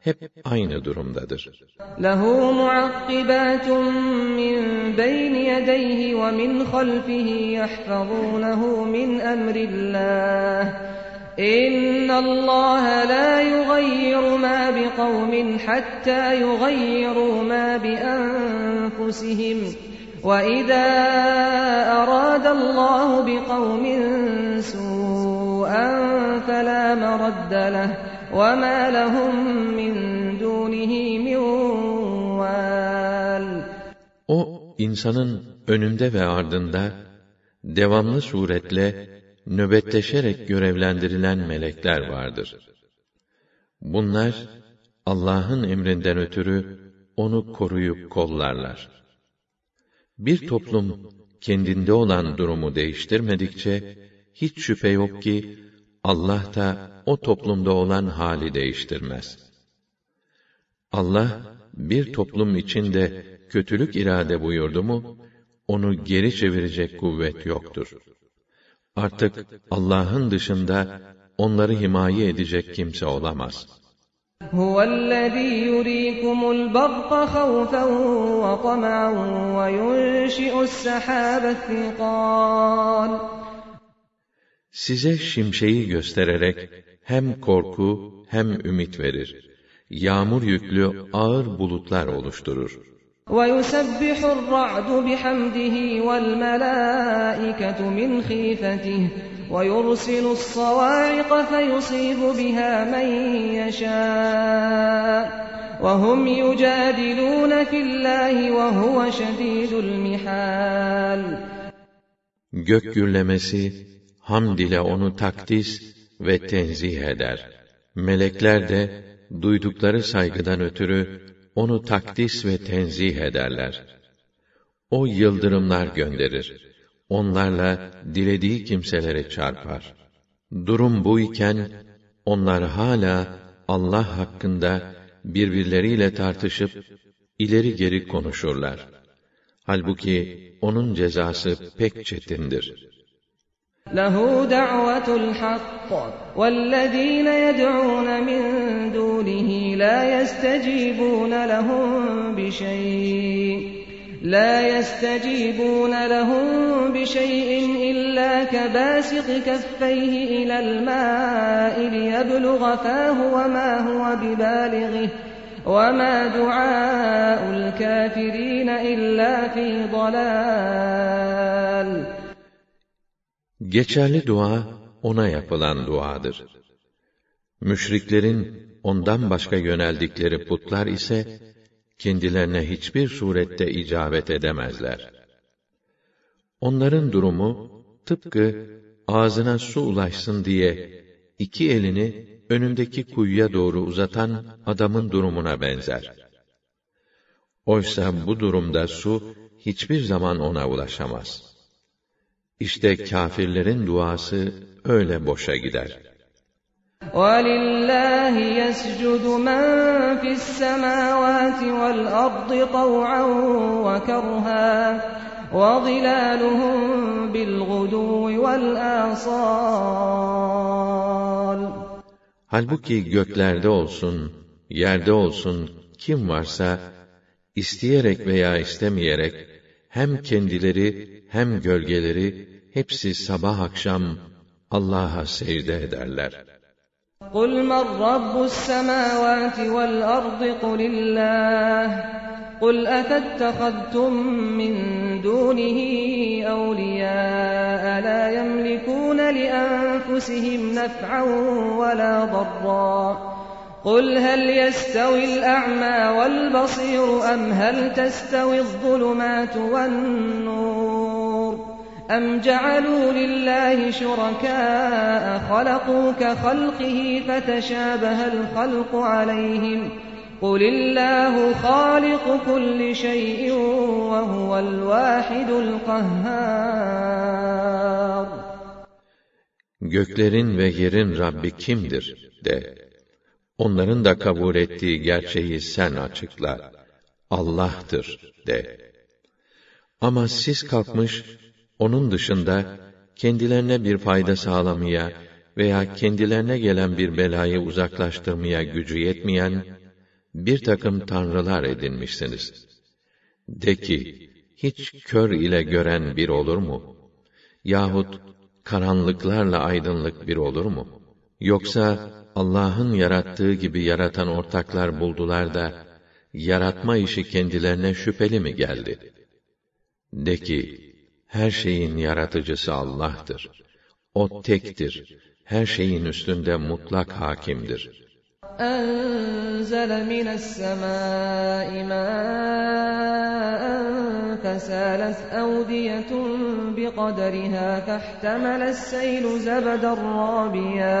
B: hep aynı durumdadır.
A: Lehu muakkibatun min beyni yedeyhi ve min halfihi yahfazunahu min emrillah. اِنَّ اللّٰهَ لَا يُغَيِّرُ مَا بِقَوْمٍ حَتَّى يُغَيِّرُوا مَا بِأَنْفُسِهِمْ وَإِذَا أَرَادَ اللّٰهُ بِقَوْمٍ سُوءًا فَلَا مَرَدَّ لَهُ وَمَا لَهُمْ مِنْ دُونِهِ مِنْ وَالٍ
B: O, insanın önünde ve ardında, devamlı suretle, nöbetleşerek görevlendirilen melekler vardır. Bunlar, Allah'ın emrinden ötürü, onu koruyup kollarlar. Bir toplum kendinde olan durumu değiştirmedikçe hiç şüphe yok ki Allah da o toplumda olan hali değiştirmez. Allah bir toplum içinde kötülük irade buyurdu mu onu geri çevirecek kuvvet yoktur. Artık Allah'ın dışında onları himaye edecek kimse olamaz.'' هُوَ الَّذ۪ي
A: يُر۪يكُمُ الْبَرْقَ خَوْفًا وَطَمَعًا وَيُنْشِئُ
B: السَّحَابَ الثِّقَالِ Size şimşeği göstererek hem korku hem ümit verir. Yağmur yüklü ağır bulutlar oluşturur.
A: وَيُسَبِّحُ الرَّعْدُ بِحَمْدِهِ وَالْمَلَائِكَةُ مِنْ خِيفَتِهِ وَيُرْسِلُ الصَّوَاعِقَ فَيُصِيبُ بِهَا مَنْ يَشَاءُ
B: وَهُمْ يُجَادِلُونَ فِي اللّٰهِ وَهُوَ شَد۪يدُ الْمِحَالِ Gök gürlemesi, hamd ile onu takdis ve tenzih eder. Melekler de, duydukları saygıdan ötürü, onu takdis ve tenzih ederler. O yıldırımlar gönderir onlarla dilediği kimselere çarpar. Durum bu iken onlar hala Allah hakkında birbirleriyle tartışıp ileri geri konuşurlar. Halbuki onun cezası pek çetindir.
A: له دعوة الحق والذين يدعون من دونه لا يستجيبون لهم بشيء لا يستجيبون لهم بشيء إلا كباسق كفيه إلى الماء ليبلغ فاه وما هو ببالغه وما دعاء الكافرين إلا في
B: ضلال Geçerli dua ona yapılan duadır. Müşriklerin ondan başka yöneldikleri putlar ise kendilerine hiçbir surette icabet edemezler. Onların durumu tıpkı ağzına su ulaşsın diye iki elini önündeki kuyuya doğru uzatan adamın durumuna benzer. Oysa bu durumda su hiçbir zaman ona ulaşamaz. İşte kâfirlerin duası öyle boşa gider.''
A: وَلِلَّهِ يَسْجُدُ مَنْ فِي السَّمَاوَاتِ وَالْأَرْضِ طَوْعًا وَكَرْهًا وَظِلَالُهُمْ بِالْغُدُوِّ وَالْآصَالِ
B: Halbuki göklerde olsun, yerde olsun kim varsa isteyerek veya istemeyerek hem kendileri hem gölgeleri hepsi sabah akşam Allah'a secde ederler.
A: قل من رب السماوات والأرض قل الله قل أتتخذتم من دونه أولياء لا يملكون لأنفسهم نفعا ولا ضرا قل هل يستوي الأعمى والبصير أم هل تستوي الظلمات والنور اَمْ جَعَلُوا لِلّٰهِ شُرَكَاءَ خَلَقُوا كَخَلْقِهِ فَتَشَابَهَ الْخَلْقُ عَلَيْهِمْ قُلِ اللّٰهُ خَالِقُ كُلِّ شَيْءٍ وَهُوَ الْوَاحِدُ الْقَهَّارُ
B: Göklerin ve yerin Rabbi kimdir? de. Onların da kabul ettiği gerçeği sen açıkla. Allah'tır de. Ama siz kalkmış onun dışında kendilerine bir fayda sağlamaya veya kendilerine gelen bir belayı uzaklaştırmaya gücü yetmeyen bir takım tanrılar edinmişsiniz. De ki, hiç kör ile gören bir olur mu? Yahut karanlıklarla aydınlık bir olur mu? Yoksa Allah'ın yarattığı gibi yaratan ortaklar buldular da yaratma işi kendilerine şüpheli mi geldi? De ki, her şeyin yaratıcısı Allah'tır. O tektir. Her şeyin üstünde mutlak hakimdir.
A: أنزل من السماء ماء فسالت أودية بقدرها فاحتمل السيل زبدا رابيا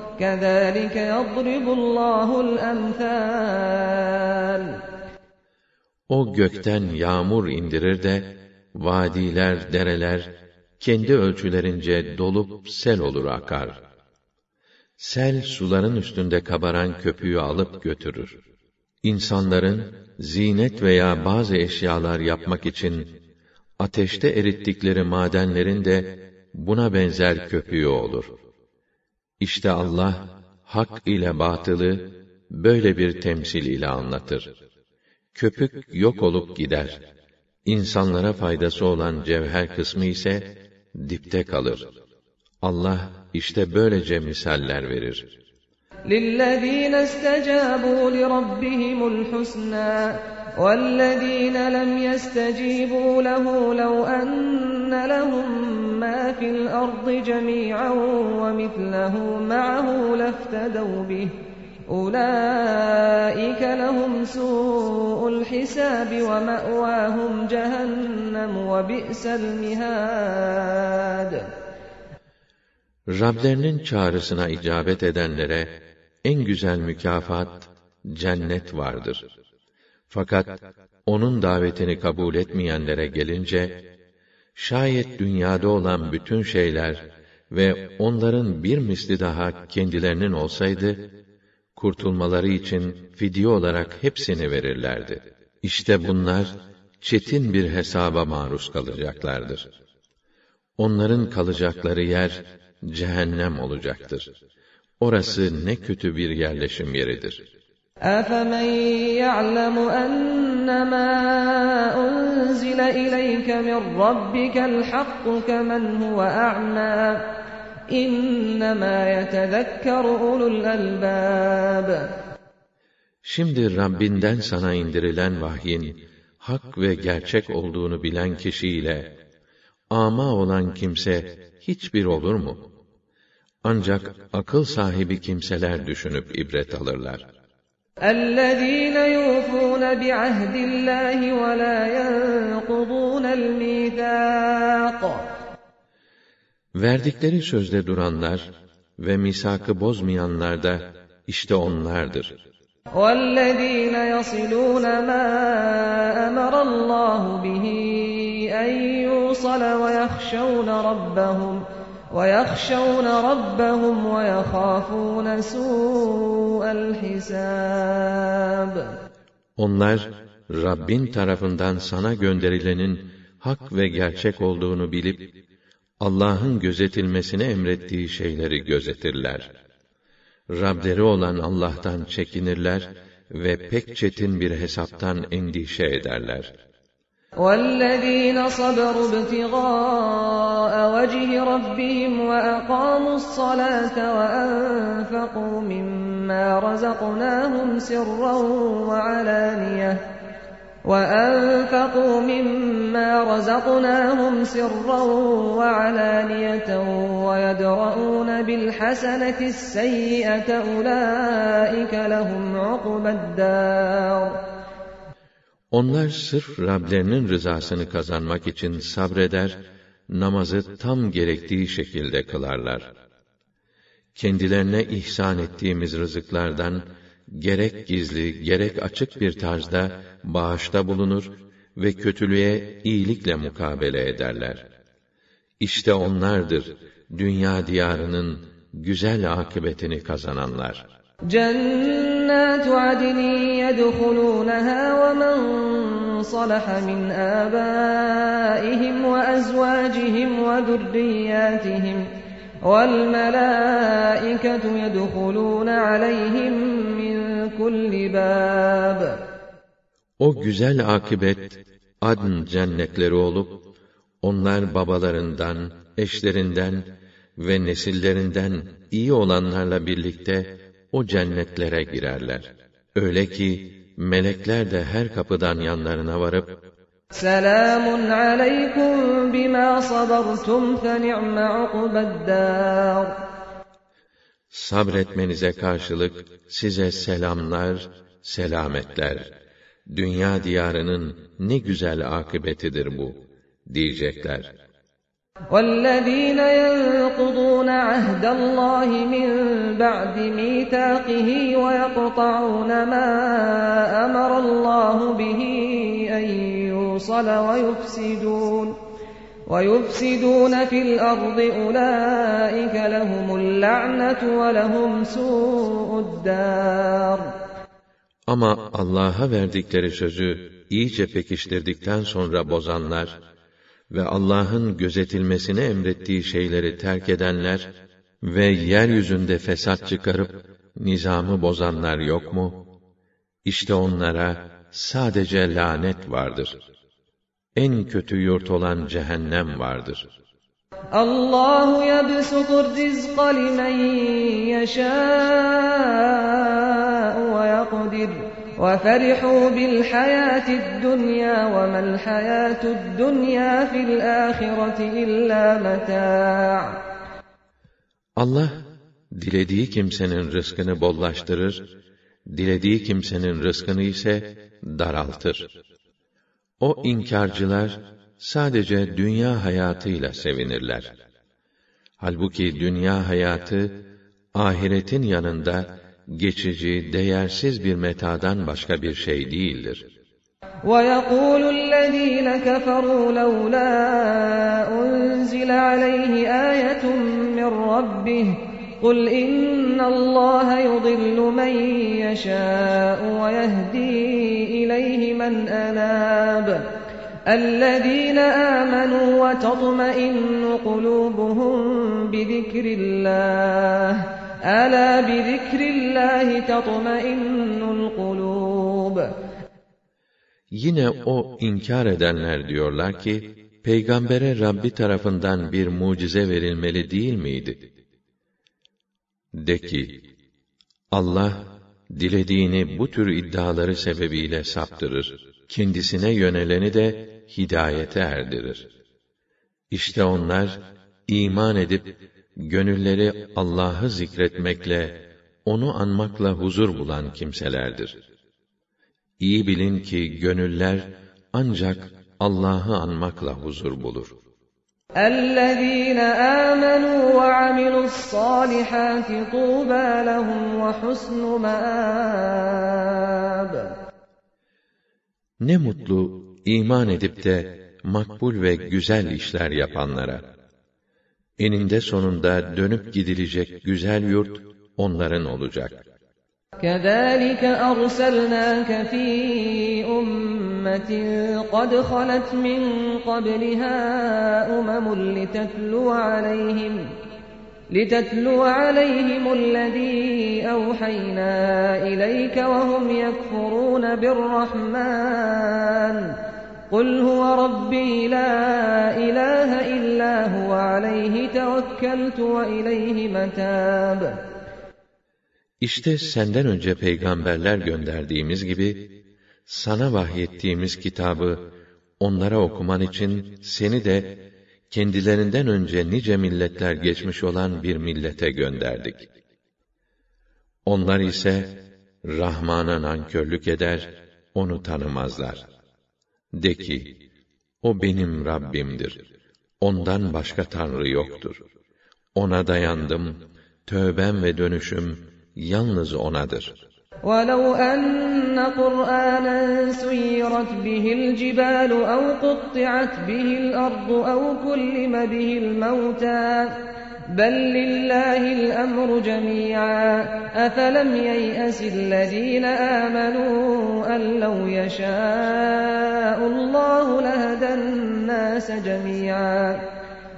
A: كَذَٰلِكَ يَضْرِبُ اللّٰهُ
B: O gökten yağmur indirir de, vadiler, dereler, kendi ölçülerince dolup sel olur akar. Sel, suların üstünde kabaran köpüğü alıp götürür. İnsanların, zinet veya bazı eşyalar yapmak için, ateşte erittikleri madenlerin de, buna benzer köpüğü olur.'' İşte Allah hak ile batılı böyle bir temsil ile anlatır. Köpük yok olup gider. İnsanlara faydası olan cevher kısmı ise dipte kalır. Allah işte böylece misaller verir. لِلَّذ۪ينَ اسْتَجَابُوا لِرَبِّهِمُ الْحُسْنَى وَالَّذ۪ينَ لَمْ يَسْتَجِيبُوا لَهُ لَوْ أَنَّ لَهُمْ مَا فِي الْأَرْضِ جَمِيعًا وَمِثْلَهُ مَعَهُ لَافْتَدَوْا بِهِ اُولَٰئِكَ لَهُمْ سُوءُ الْحِسَابِ وَمَأْوَاهُمْ جَهَنَّمُ وَبِئْسَ الْمِهَادِ Rablerinin çağrısına icabet edenlere en güzel mükafat cennet vardır.'' Fakat onun davetini kabul etmeyenlere gelince, şayet dünyada olan bütün şeyler ve onların bir misli daha kendilerinin olsaydı, kurtulmaları için fidye olarak hepsini verirlerdi. İşte bunlar, çetin bir hesaba maruz kalacaklardır. Onların kalacakları yer, cehennem olacaktır. Orası ne kötü bir yerleşim yeridir.'' أَفَمَنْ يَعْلَمُ أَنَّمَا أُنْزِلَ إِلَيْكَ مِنْ رَبِّكَ الْحَقُّ كَمَنْ هُوَ أَعْمَى اِنَّمَا يَتَذَكَّرُ أُولُو الْأَلْبَابِ Şimdi Rabbinden sana indirilen vahyin, hak ve gerçek olduğunu bilen kişiyle, ama olan kimse hiçbir olur mu? Ancak akıl sahibi kimseler düşünüp ibret alırlar.'' اَلَّذ۪ينَ يُوفُونَ بِعَهْدِ اللّٰهِ وَلَا يَنْقُضُونَ الْمِيثَاقَ Verdikleri sözde duranlar ve misakı bozmayanlar da işte onlardır. وَالَّذ۪ينَ يَصِلُونَ مَا أَمَرَ اللّٰهُ بِهِ اَنْ يُوصَلَ وَيَخْشَوْنَ رَبَّهُمْ وَيَخْشَوْنَ رَبَّهُمْ وَيَخَافُونَ سُوءَ الْحِسَابِ Onlar Rabbin tarafından sana gönderilenin hak ve gerçek olduğunu bilip Allah'ın gözetilmesine emrettiği şeyleri gözetirler. Rableri olan Allah'tan çekinirler ve pek çetin bir hesaptan endişe ederler. والذين صبروا ابتغاء وجه ربهم وأقاموا الصلاة وأنفقوا مما رزقناهم سرا وعلانية وأنفقوا مما رزقناهم سرا وعلانية ويدرؤون بالحسنة السيئة أولئك لهم عقبى الدار Onlar sırf Rablerinin rızasını kazanmak için sabreder, namazı tam gerektiği şekilde kılarlar. Kendilerine ihsan ettiğimiz rızıklardan gerek gizli gerek açık bir tarzda bağışta bulunur ve kötülüğe iyilikle mukabele ederler. İşte onlardır dünya diyarının güzel akıbetini kazananlar. Cennet جنات عدن يدخلونها ومن صلح من آبائهم وأزواجهم وذرياتهم والملائكة يدخلون عليهم من كل باب O güzel akibet Adn cennetleri olup onlar babalarından, eşlerinden ve nesillerinden iyi olanlarla birlikte o cennetlere girerler. Öyle ki melekler de her kapıdan yanlarına varıp Selamun aleykum bima sabartum fe ni'me ukbeddar. Sabretmenize karşılık size selamlar, selametler. Dünya diyarının ne güzel akıbetidir bu diyecekler. وَالَّذ۪ينَ يَنْقُضُونَ عَهْدَ اللّٰهِ مِنْ بَعْدِ مِيثَاقِهِ وَيَقْطَعُونَ مَا أَمَرَ اللّٰهُ بِهِ اَنْ يُوصَلَ وَيُفْسِدُونَ وَيُفْسِدُونَ فِي الْأَرْضِ أُولَٰئِكَ لَهُمُ اللَّعْنَةُ وَلَهُمْ سُوءُ الدَّارِ Ama Allah'a verdikleri sözü iyice pekiştirdikten sonra bozanlar, ve Allah'ın gözetilmesine emrettiği şeyleri terk edenler ve yeryüzünde fesat çıkarıp nizamı bozanlar yok mu? İşte onlara sadece lanet vardır. En kötü yurt olan cehennem vardır.'' Allahu yebsutur rizqa limen yeşâ'u ve yakdir. وَفَرِحُوا بِالْحَيَاةِ الدُّنْيَا وَمَا الْحَيَاةُ الدُّنْيَا فِي الْآخِرَةِ إِلَّا مَتَاعٌ Allah, dilediği kimsenin rızkını bollaştırır, dilediği kimsenin rızkını ise daraltır. O inkarcılar sadece dünya hayatıyla sevinirler. Halbuki dünya hayatı ahiretin yanında geçici, değersiz bir metadan başka bir şey değildir. وَيَقُولُ الَّذ۪ينَ كَفَرُوا لَوْلَا أُنْزِلَ عَلَيْهِ آيَةٌ مِّنْ رَبِّهِ قُلْ اِنَّ اللّٰهَ يُضِلُّ مَنْ يَشَاءُ وَيَهْدِي اِلَيْهِ مَنْ أَنَابَ الذين آمنوا وتطمئن قلوبهم بذكر الله Ala bi zikrillahi tatmainnul kulub. Yine o inkar edenler diyorlar ki peygambere Rabbi tarafından bir mucize verilmeli değil miydi? De ki Allah dilediğini bu tür iddiaları sebebiyle saptırır. Kendisine yöneleni de hidayete erdirir. İşte onlar iman edip gönülleri Allah'ı zikretmekle, onu anmakla huzur bulan kimselerdir. İyi bilin ki gönüller ancak Allah'ı anmakla huzur bulur. اَلَّذ۪ينَ آمَنُوا وَعَمِلُوا الصَّالِحَاتِ طُوبَى لَهُمْ وَحُسْنُ مَآبٍ Ne mutlu iman edip de makbul ve güzel işler yapanlara eninde sonunda dönüp gidilecek güzel yurt onların olacak. كَذَٰلِكَ أَرْسَلْنَاكَ ف۪ي أُمَّةٍ قَدْ خَلَتْ مِنْ قَبْلِهَا أُمَمٌ لِتَتْلُوَ عَلَيْهِمْ لِتَتْلُوَ عَلَيْهِمُ الَّذ۪ي أَوْحَيْنَا إِلَيْكَ وَهُمْ يَكْفُرُونَ بِالرَّحْمَانِ قُلْ هُوَ رَبِّي لَا إِلَٰهَ إِلَّا هُوَ عَلَيْهِ تَوَكَّلْتُ وَإِلَيْهِ مَتَابِ İşte senden önce peygamberler gönderdiğimiz gibi, sana vahyettiğimiz kitabı onlara okuman için seni de kendilerinden önce nice milletler geçmiş olan bir millete gönderdik. Onlar ise Rahman'a nankörlük eder, onu tanımazlar.'' De ki, o benim Rabbimdir. Ondan başka Tanrı yoktur. Ona dayandım, tövbem ve dönüşüm yalnız O'nadır. وَلَوْ أَنَّ قُرْآنًا سُيِّرَتْ بِهِ الْجِبَالُ أَوْ قُطِّعَتْ بِهِ الْأَرْضُ أَوْ كُلِّمَ بِهِ الْمَوْتَى بل لله الأمر جميعا أفلم ييأس الذين آمنوا أن لو يشاء الله لهدى الناس جميعا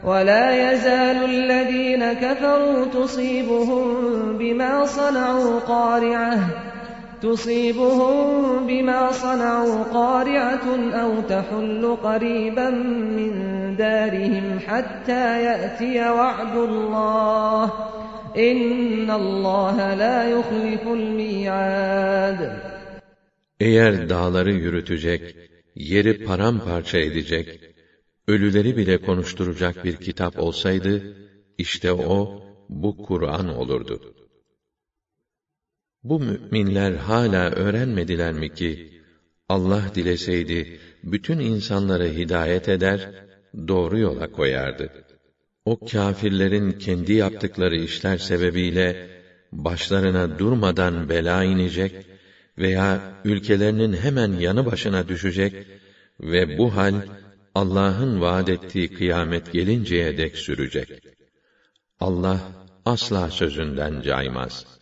B: ولا يزال الذين كفروا تصيبهم بما صنعوا قارعه تُصِيبُهُمْ بِمَا صَنَعُوا قَارِعَةٌ اَوْ تَحُلُّ قَرِيبًا مِنْ دَارِهِمْ حَتَّى يَأْتِيَ وَعْدُ اللّٰهِ اِنَّ اللّٰهَ لَا يُخْلِفُ الْمِيعَادِ Eğer dağları yürütecek, yeri paramparça edecek, ölüleri bile konuşturacak bir kitap olsaydı, işte o, bu Kur'an olurdu.'' Bu müminler hala öğrenmediler mi ki Allah dileseydi bütün insanları hidayet eder, doğru yola koyardı. O kâfirlerin kendi yaptıkları işler sebebiyle başlarına durmadan bela inecek veya ülkelerinin hemen yanı başına düşecek ve bu hal Allah'ın vaad ettiği kıyamet gelinceye dek sürecek. Allah asla sözünden caymaz.''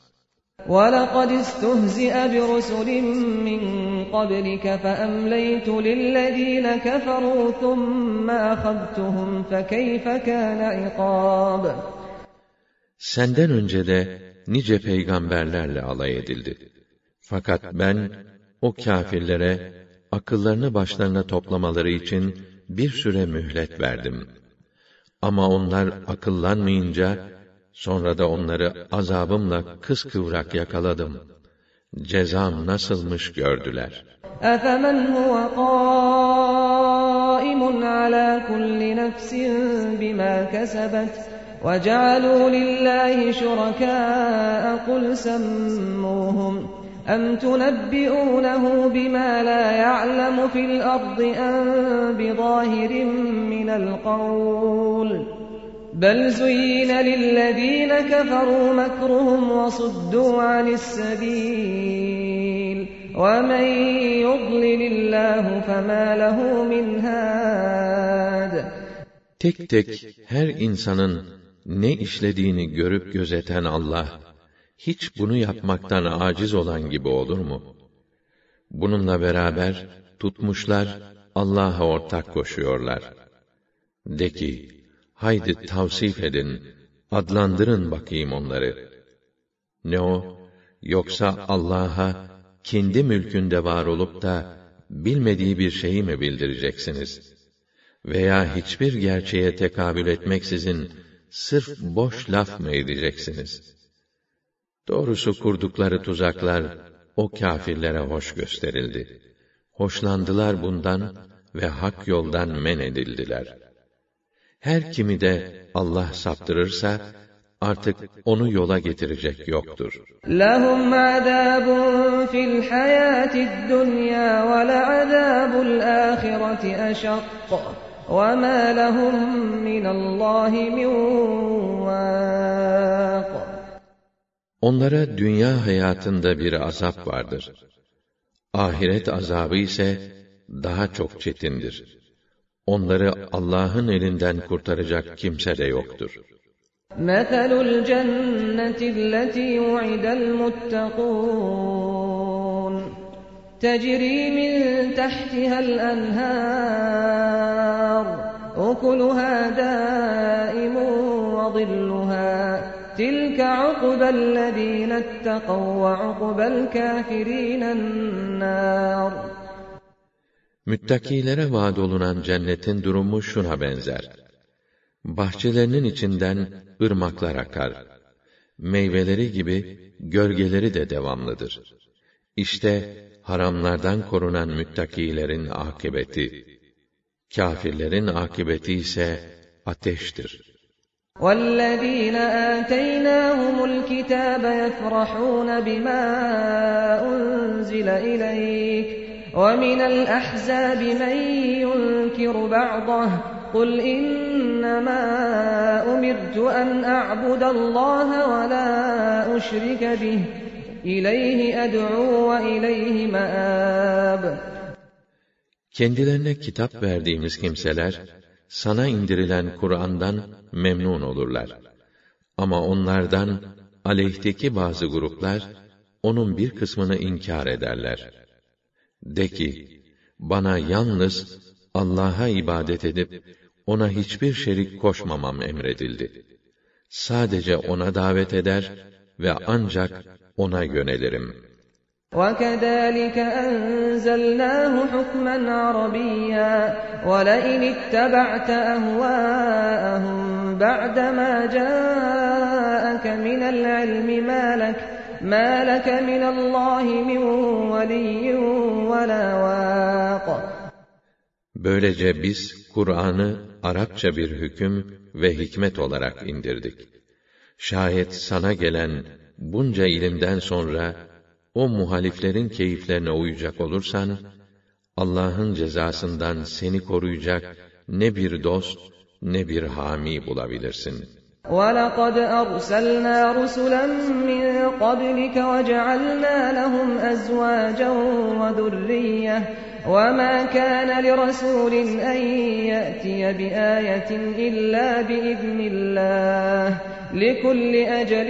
B: وَلَقَدْ اسْتُهْزِئَ بِرُسُلٍ مِّن قَبْلِكَ فَأَمْلَيْتُ لِلَّذ۪ينَ كَفَرُوا ثُمَّ أَخَذْتُهُمْ فَكَيْفَ كَانَ عِقَابِ Senden önce de nice peygamberlerle alay edildi. Fakat ben o kâfirlere akıllarını başlarına toplamaları için bir süre mühlet verdim. Ama onlar akıllanmayınca Sonra da onları azabımla kıskıvrak yakaladım. Cezam nasılmış gördüler. أَفَمَنْ هُوَ قَائِمٌ عَلَى كُلِّ نَفْسٍ بِمَا كَسَبَتْ وَجَعَلُوا لِلَّهِ شُرَكَاءَ قُلْ سَمُّوهُمْ أَمْ تُنَبِّئُونَهُ بِمَا لَا يَعْلَمُ فِي الْأَرْضِ أَمْ بِظَاهِرٍ مِنَ الْقَوْلِ بل زين للذين كفروا مكرهم وصدوا عن السبيل ومن يضلل الله فما له من هاد Tek tek her insanın ne işlediğini görüp gözeten Allah, hiç bunu yapmaktan aciz olan gibi olur mu? Bununla beraber tutmuşlar, Allah'a ortak koşuyorlar. De ki, haydi tavsif edin, adlandırın bakayım onları. Ne o? Yoksa Allah'a kendi mülkünde var olup da bilmediği bir şeyi mi bildireceksiniz? Veya hiçbir gerçeğe tekabül etmeksizin sırf boş laf mı edeceksiniz? Doğrusu kurdukları tuzaklar o kâfirlere hoş gösterildi. Hoşlandılar bundan ve hak yoldan men edildiler.'' Her kimi de Allah saptırırsa artık onu yola getirecek yoktur. Lahum azabun fil hayatid dunya ve le azabul ahireti eşakk ve ma lahum Onlara dünya hayatında bir azap vardır. Ahiret azabı ise daha çok çetindir. Onları Allah'ın elinden kurtaracak kimse de yoktur. مَثَلُ الْجَنَّةِ الَّتِي وُعِدَ الْمُتَّقُونَ تَجْرِي مِنْ تَحْتِهَا الْأَنْهَارُ أُكُلُهَا دَائِمٌ وَظِلُّهَا تِلْكَ عُقْبَى الَّذِينَ اتَّقَوْا وَعُقْبَى الْكَافِرِينَ النَّارُ Müttakilere vaad olunan cennetin durumu şuna benzer. Bahçelerinin içinden ırmaklar akar. Meyveleri gibi gölgeleri de devamlıdır. İşte haramlardan korunan müttakilerin akıbeti. Kâfirlerin akıbeti ise ateştir. وَالَّذ۪ينَ آتَيْنَاهُمُ الْكِتَابَ يَفْرَحُونَ بِمَا أُنْزِلَ إِلَيْكَ وَمِنَ الْأَحْزَابِ مَنْ يُنْكِرُ بَعْضَهُ قُلْ اِنَّمَا اُمِرْتُ أَنْ أَعْبُدَ اللّٰهَ وَلَا أُشْرِكَ بِهِ اِلَيْهِ أَدْعُوا وَاِلَيْهِ مَآبٍ Kendilerine kitap verdiğimiz kimseler, sana indirilen Kur'an'dan memnun olurlar. Ama onlardan aleyhteki bazı gruplar, onun bir kısmını inkar ederler.'' De ki, bana yalnız Allah'a ibadet edip, ona hiçbir şerik koşmamam emredildi. Sadece ona davet eder ve ancak ona yönelirim. وَكَذَٰلِكَ أَنزَلْنَاهُ حُكْمًا عَرَبِيًّا وَلَئِنِ اتَّبَعْتَ أَهْوَاءَهُمْ بَعْدَمَا جَاءَكَ مِنَ الْعِلْمِ مَا لَكَ مَا لَكَ مِنَ اللّٰهِ مِنْ وَلِيٍّ وَلَا وَاقٍ Böylece biz Kur'an'ı Arapça bir hüküm ve hikmet olarak indirdik. Şayet sana gelen bunca ilimden sonra o muhaliflerin keyiflerine uyacak olursan Allah'ın cezasından seni koruyacak ne bir dost ne bir hami bulabilirsin.'' وَلَقَدْ أَرْسَلْنَا رُسُلًا مِّن قَبْلِكَ وَجَعَلْنَا لَهُمْ أَزْوَاجًا وَذُرِّيَّةً وَمَا كَانَ لِرَسُولٍ أَن يَأْتِيَ بِآيَةٍ إِلَّا بِإِذْنِ اللّٰهِ لِكُلِّ أَجَلٍ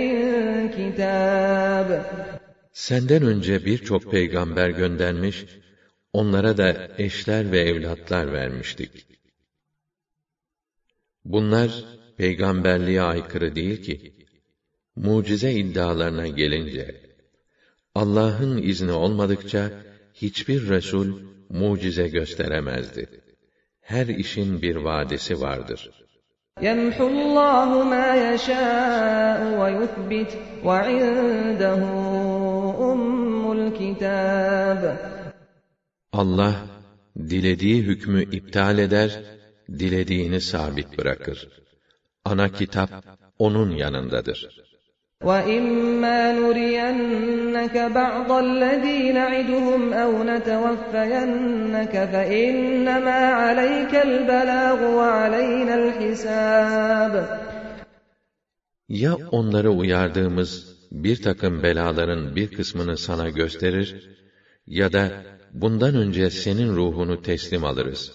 B: كِتَابٌ Senden önce birçok peygamber göndermiş, onlara da eşler ve evlatlar vermiştik. Bunlar, peygamberliğe aykırı değil ki. Mucize iddialarına gelince, Allah'ın izni olmadıkça hiçbir resul mucize gösteremezdi. Her işin bir vadesi vardır. يَمْحُ اللّٰهُ مَا يَشَاءُ وَيُثْبِتُ وَعِنْدَهُ أُمُّ الْكِتَابِ Allah, dilediği hükmü iptal eder, dilediğini sabit bırakır ana kitap onun yanındadır. وَإِمَّا نُرِيَنَّكَ بَعْضَ الَّذ۪ي نَعِدُهُمْ اَوْ نَتَوَفَّيَنَّكَ فَاِنَّمَا عَلَيْكَ الْبَلَاغُ وَعَلَيْنَا الْحِسَابُ Ya onları uyardığımız bir takım belaların bir kısmını sana gösterir ya da bundan önce senin ruhunu teslim alırız.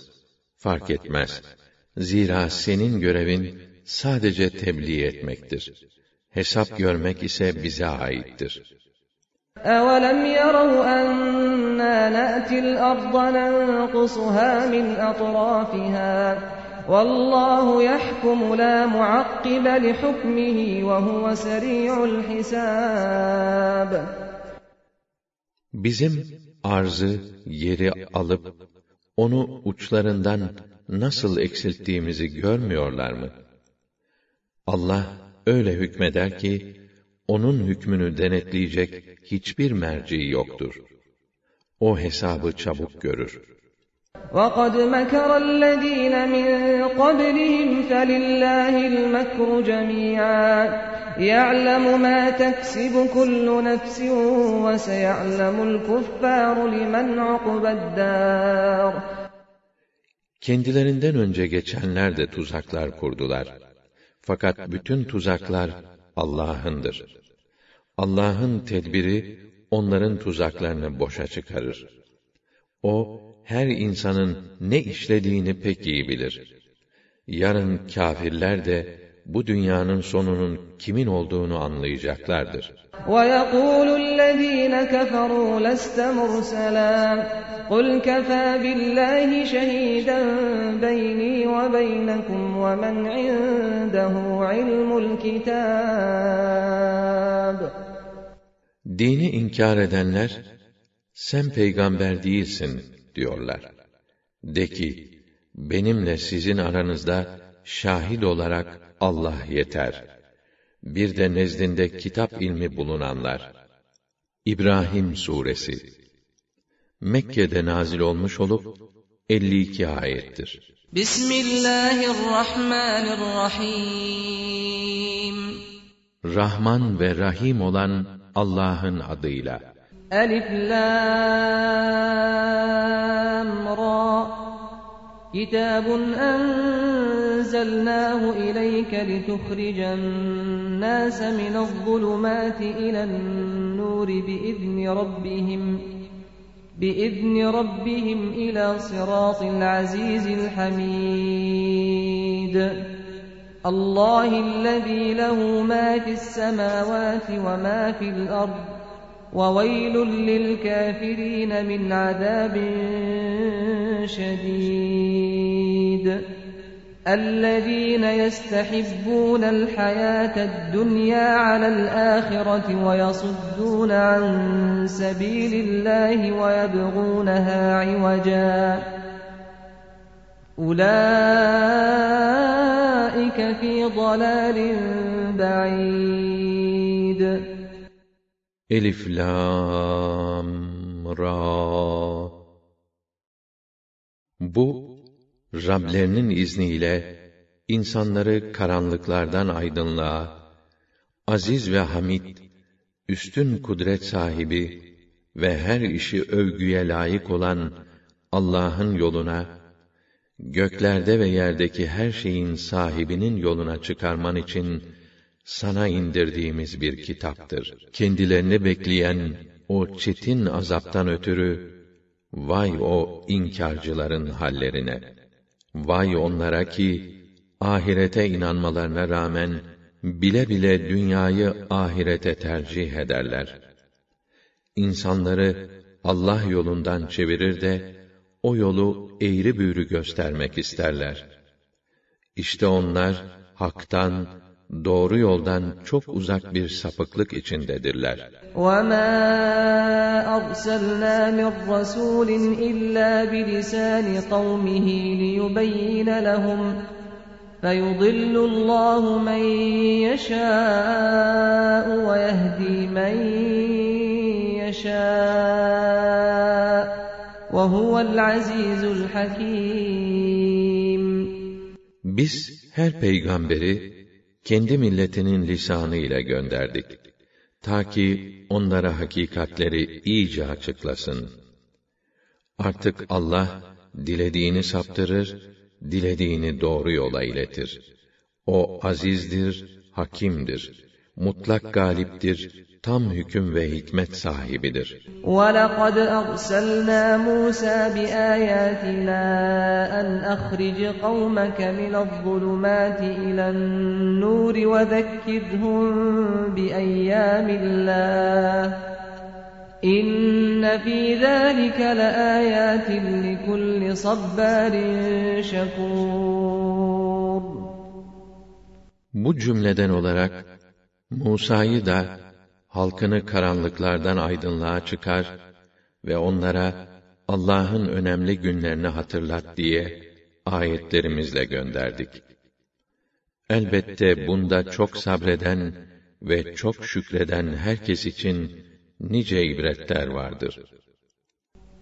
B: Fark etmez. Zira senin görevin sadece tebliğ etmektir. Hesap görmek ise bize aittir. أَوَلَمْ يَرَوْا أَنَّا نَأْتِي الْأَرْضَ نَنْقُصُهَا مِنْ أَطْرَافِهَا وَاللّٰهُ يَحْكُمُ لَا مُعَقِّبَ لِحُكْمِهِ وَهُوَ سَرِيعُ الْحِسَابِ Bizim arzı, yeri alıp, onu uçlarından nasıl eksilttiğimizi görmüyorlar mı?' Allah öyle hükmeder ki onun hükmünü denetleyecek hiçbir merci yoktur. O hesabı çabuk görür. وَقَدْ مَكَرَ الَّذ۪ينَ مِنْ قَبْلِهِمْ فَلِلَّهِ الْمَكْرُ جَمِيعًا يَعْلَمُ مَا تَكْسِبُ كُلُّ نَفْسٍ وَسَيَعْلَمُ الْكُفَّارُ لِمَنْ عُقْبَ الدَّارِ Kendilerinden önce geçenler de tuzaklar kurdular. Fakat bütün tuzaklar Allah'ındır. Allah'ın tedbiri onların tuzaklarını boşa çıkarır. O her insanın ne işlediğini pek iyi bilir. Yarın kâfirler de bu dünyanın sonunun kimin olduğunu anlayacaklardır. وَيَقُولُ الَّذ۪ينَ كَفَرُوا لَسْتَ مُرْسَلًا قُلْ كَفَى بِاللّٰهِ شَهِيدًا بَيْنِي وَبَيْنَكُمْ وَمَنْ عِنْدَهُ عِلْمُ الْكِتَابِ Dini inkar edenler, sen peygamber değilsin diyorlar. De ki, benimle sizin aranızda şahit olarak Allah yeter. Bir de nezdinde kitap ilmi bulunanlar. İbrahim suresi Mekke'de nazil olmuş olup 52 ayettir. Bismillahirrahmanirrahim. Rahman ve Rahim olan Allah'ın adıyla. Elif lam ra. Kitabun enzelnahu ileyke lituhricen nase minel zulumati ilen nuri biizni rabbihim. بإذن ربهم إلى صراط العزيز الحميد الله الذي له ما في السماوات وما في الأرض وويل للكافرين من عذاب شديد الذين يستحبون الحياة الدنيا على الآخرة ويصدون عن سبيل الله ويبغونها عوجا أولئك في ضلال بعيد ألف لام را Rablerinin izniyle insanları karanlıklardan aydınlığa, aziz ve hamid, üstün kudret sahibi ve her işi övgüye layık olan Allah'ın yoluna, göklerde ve yerdeki her şeyin sahibinin yoluna çıkarman için sana indirdiğimiz bir kitaptır. Kendilerini bekleyen o çetin azaptan ötürü vay o inkarcıların hallerine. Vay onlara ki ahirete inanmalarına rağmen bile bile dünyayı ahirete tercih ederler. İnsanları Allah yolundan çevirir de o yolu eğri büğrü göstermek isterler. İşte onlar haktan doğru yoldan çok uzak bir sapıklık içindedirler. وَمَا
C: أَرْسَلْنَا مِنْ رَسُولٍ إِلَّا بِلِسَانِ قَوْمِهِ لِيُبَيِّنَ لَهُمْ فَيُضِلُّ اللّٰهُ مَنْ يَشَاءُ وَيَهْدِي مَنْ يَشَاءُ وَهُوَ الْعَزِيزُ الْحَكِيمُ
B: Biz her peygamberi kendi milletinin lisanı ile gönderdik. Ta ki onlara hakikatleri iyice açıklasın. Artık Allah, dilediğini saptırır, dilediğini doğru yola iletir. O azizdir, hakimdir, mutlak galiptir, tam hüküm ve hikmet sahibidir. وَلَقَدْ أَرْسَلْنَا مُوسَى بِآيَاتِنَا أَنْ أَخْرِجْ قَوْمَكَ مِنَ الظُّلُمَاتِ إِلَى النُّورِ وَذَكِّرْهُمْ بِأَيَّامِ
C: اللَّهِ إِنَّ فِي ذَلِكَ لَآيَاتٍ
B: لِكُلِّ صَبَّارٍ شَكُورٍ Bu cümleden olarak Musa'yı da halkını karanlıklardan aydınlığa çıkar ve onlara Allah'ın önemli günlerini hatırlat diye ayetlerimizle gönderdik. Elbette bunda çok sabreden ve çok şükreden herkes için nice ibretler vardır.''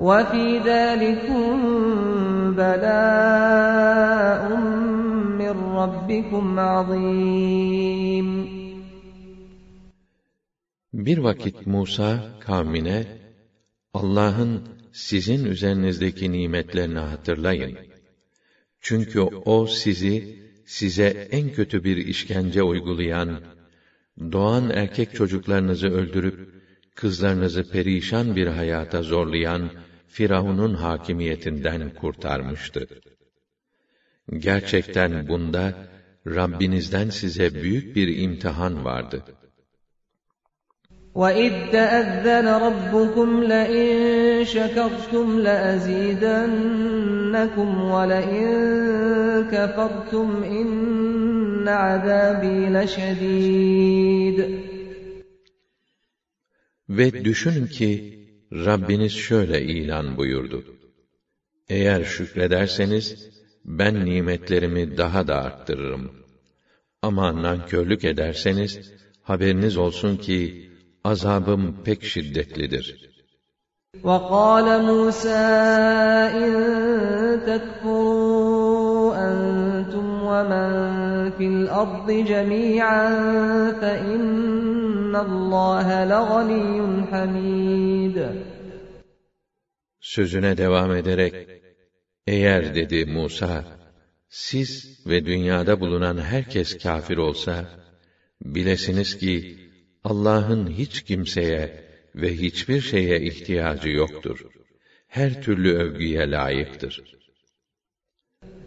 C: وَفِي ذَٰلِكُمْ بَلَاءٌ مِّنْ رَبِّكُمْ
B: Bir vakit Musa kavmine Allah'ın sizin üzerinizdeki nimetlerini hatırlayın. Çünkü o sizi size en kötü bir işkence uygulayan doğan erkek çocuklarınızı öldürüp kızlarınızı perişan bir hayata zorlayan Firavun'un hakimiyetinden kurtarmıştı. Gerçekten bunda Rabbinizden size büyük bir imtihan vardı.
C: وَإِذْ تَأَذَّنَ رَبُّكُمْ لَئِن شَكَرْتُمْ لَأَزِيدَنَّكُمْ وَلَئِن كَفَرْتُمْ إِنَّ
B: عَذَابِي لَشَدِيدٌ Ve düşünün ki Rabbiniz şöyle ilan buyurdu. Eğer şükrederseniz, ben nimetlerimi daha da arttırırım. Ama nankörlük ederseniz, haberiniz olsun ki, azabım pek şiddetlidir.
C: وَقَالَ مُوسَى اِنْ تَكْفُرُوا أَنْتُمْ وَمَنْ فِي الْأَرْضِ جَمِيعًا فَإِنَّ
B: Sözüne devam ederek, eğer dedi Musa, siz ve dünyada bulunan herkes kafir olsa, bilesiniz ki Allah'ın hiç kimseye ve hiçbir şeye ihtiyacı yoktur. Her türlü övgüye layıktır.''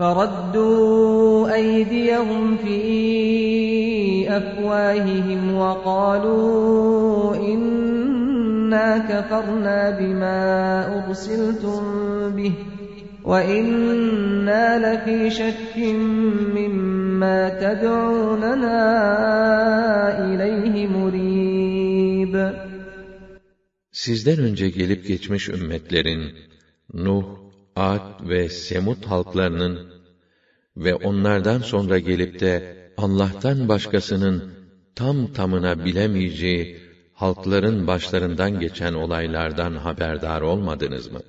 C: فردوا أيديهم في أفواههم وقالوا إنا كفرنا بما أرسلتم به وإنا لفي شك مما تدعوننا
B: إليه مريب Sizden önce gelip geçmiş ümmetlerin Nuh, Ad ve Semut halklarının ve onlardan sonra gelip de Allah'tan başkasının tam tamına bilemeyeceği halkların başlarından geçen olaylardan haberdar olmadınız mı?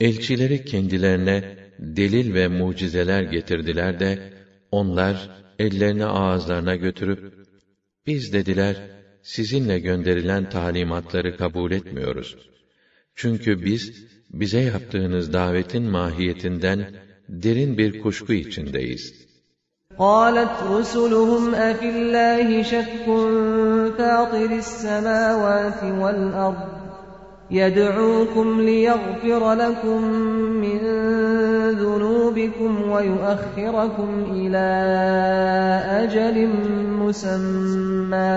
B: Elçileri kendilerine delil ve mucizeler getirdiler de onlar ellerini ağızlarına götürüp biz dediler sizinle gönderilen talimatları kabul etmiyoruz. Çünkü biz bize yaptığınız davetin mahiyetinden derin bir kuşku içindeyiz.
C: قالت رُسُلُهُمْ أفي الله شك فاطر السَّمَاوَاتِ والأرض يدعوكم لِيَغْفِرَ لَكُمْ مِنْ ذُنُوبِكُمْ وَيُؤَخِّرَكُمْ إلى أَجَلٍ مُسَمَّى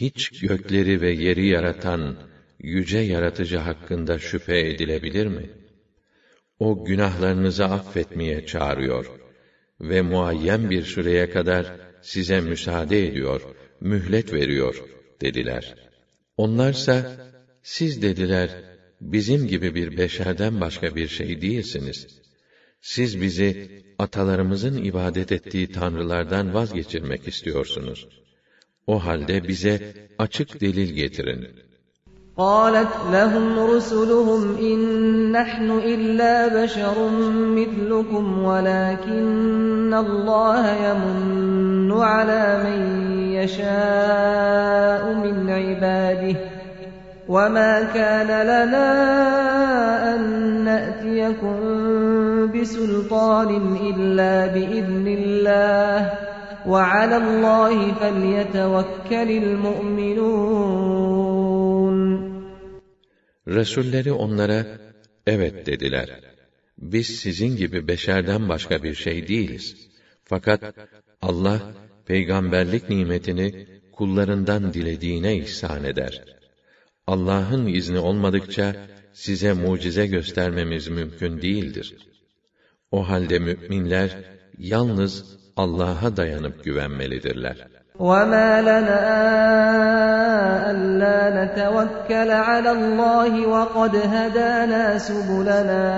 B: hiç gökleri ve yeri yaratan yüce yaratıcı hakkında şüphe edilebilir mi? O günahlarınızı affetmeye çağırıyor ve muayyen bir süreye kadar size müsaade ediyor, mühlet veriyor dediler. Onlarsa siz dediler bizim gibi bir beşerden başka bir şey değilsiniz. Siz bizi atalarımızın ibadet ettiği tanrılardan vazgeçirmek istiyorsunuz.'' O halde bize açık delil getirin.
C: قالت لهم رسلهم إن نحن إلا بشر مثلكم ولكن الله يمن على من يشاء من عباده وما كان لنا أن نأتيكم بسلطان إلا بإذن الله وَعَلَى اللّٰهِ فَلْيَتَوَكَّلِ الْمُؤْمِنُونَ
B: Resulleri onlara, evet dediler. Biz sizin gibi beşerden başka bir şey değiliz. Fakat Allah, peygamberlik nimetini kullarından dilediğine ihsan eder. Allah'ın izni olmadıkça, size mucize göstermemiz mümkün değildir. O halde müminler yalnız Allah'a dayanıp güvenmelidirler.
C: وَمَا لَنَا أَلَّا نَتَوَكَّلَ عَلَى اللّٰهِ وَقَدْ هَدَانَا سُبُلَنَا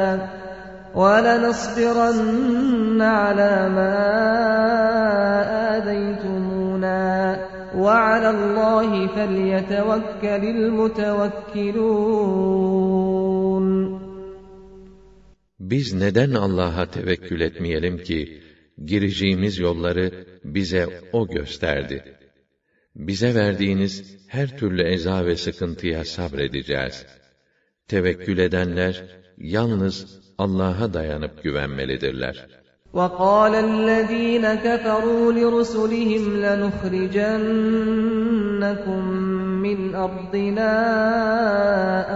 C: وَلَنَصْبِرَنَّ عَلَى مَا آذَيْتُمُونَا وَعَلَى اللّٰهِ فَلْيَتَوَكَّلِ الْمُتَوَكِّلُونَ Biz neden Allah'a
B: tevekkül etmeyelim ki, gireceğimiz yolları bize o gösterdi. Bize verdiğiniz her türlü eza ve sıkıntıya sabredeceğiz. Tevekkül edenler yalnız Allah'a dayanıp güvenmelidirler.
C: وَقَالَ الَّذ۪ينَ كَفَرُوا لِرُسُلِهِمْ لَنُخْرِجَنَّكُمْ مِنْ أَرْضِنَا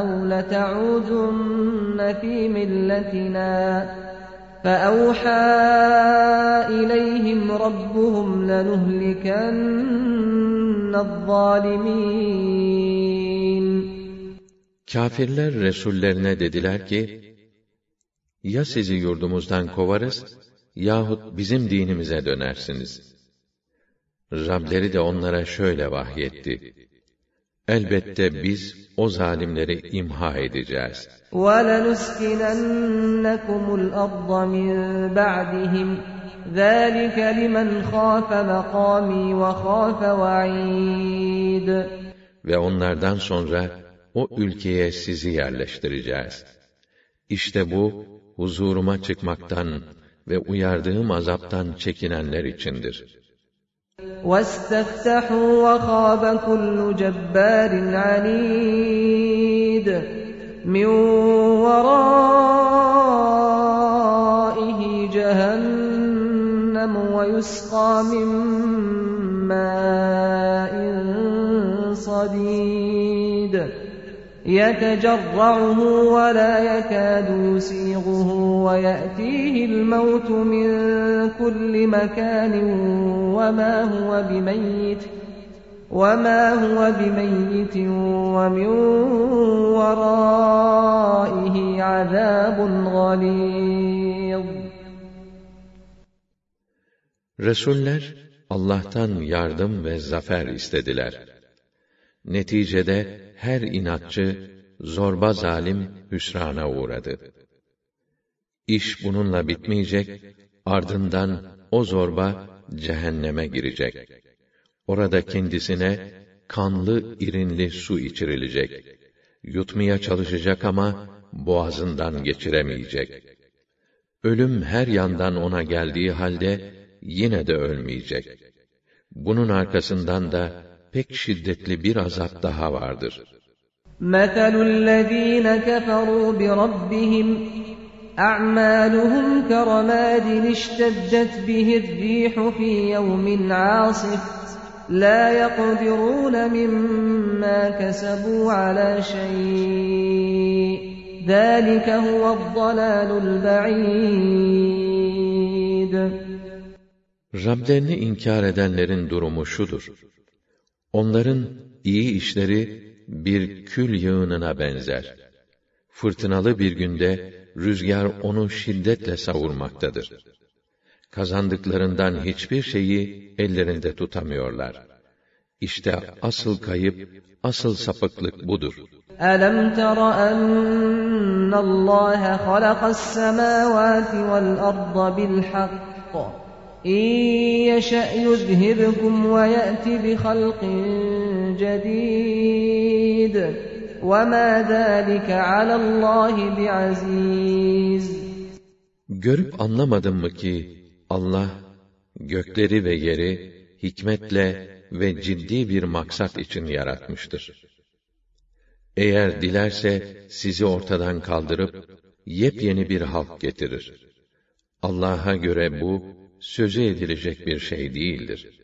C: اَوْ لَتَعُودُنَّ ف۪ي مِلَّتِنَا فَاَوْحَى اِلَيْهِمْ رَبُّهُمْ لَنُهْلِكَنَّ الظَّالِمِينَ
B: Kafirler Resullerine dediler ki, Ya sizi yurdumuzdan kovarız, yahut bizim dinimize dönersiniz. Rableri de onlara şöyle vahyetti. Elbette biz o zalimleri imha edeceğiz. وَلَنُسْكِنَنَّكُمُ الْأَرْضَ مِنْ بَعْدِهِمْ ذَٰلِكَ لِمَنْ خَافَ مَقَامِي وَخَافَ وَعِيدِ Ve onlardan sonra o ülkeye sizi yerleştireceğiz. İşte bu, huzuruma çıkmaktan ve uyardığım azaptan çekinenler içindir.''
C: واستفتحوا وخاب كل جبار عنيد من ورائه جهنم ويسقى من ماء صديد يتجرعه ولا يكاد يسيغه وَيَأْتِيهِ الْمَوْتُ مِنْ كُلِّ مَكَانٍ وَمَا هُوَ بِمَيِّتٍ وَمَا هُوَ بِمَيِّتٍ وَمِنْ وَرَائِهِ عَذَابٌ غَلِيظٌ
B: Resuller Allah'tan yardım ve zafer istediler. Neticede her inatçı, zorba zalim hüsrana uğradı. İş bununla bitmeyecek, ardından o zorba cehenneme girecek. Orada kendisine kanlı irinli su içirilecek. Yutmaya çalışacak ama boğazından geçiremeyecek. Ölüm her yandan ona geldiği halde yine de ölmeyecek. Bunun arkasından da pek şiddetli bir azap daha vardır.
C: مَثَلُ الَّذ۪ينَ كَفَرُوا بِرَبِّهِمْ أعمالهم كرماد اشتدت به الريح في يوم عاصف لا يقدرون مما كسبوا على شيء ذلك هو الضلال البعيد Rablerini inkar
B: edenlerin durumu şudur. Onların iyi işleri bir kül yığınına benzer. Fırtınalı bir günde rüzgar onu şiddetle savurmaktadır. Kazandıklarından hiçbir şeyi ellerinde tutamıyorlar. İşte asıl kayıp, asıl sapıklık budur.
C: أَلَمْ تَرَ أَنَّ اللَّهَ خَلَقَ السَّمَاوَاتِ وَالْأَرْضَ بِالْحَقِّ اِنْ يَشَأْ يُذْهِبْكُمْ وَيَأْتِ بِخَلْقٍ جَدِيدٍ وَمَا ذَٰلِكَ عَلَى اللّٰهِ بِعَز۪يزٍ
B: Görüp anlamadın mı ki Allah gökleri ve yeri hikmetle ve ciddi bir maksat için yaratmıştır. Eğer dilerse sizi ortadan kaldırıp yepyeni bir halk getirir. Allah'a göre bu sözü edilecek bir şey değildir.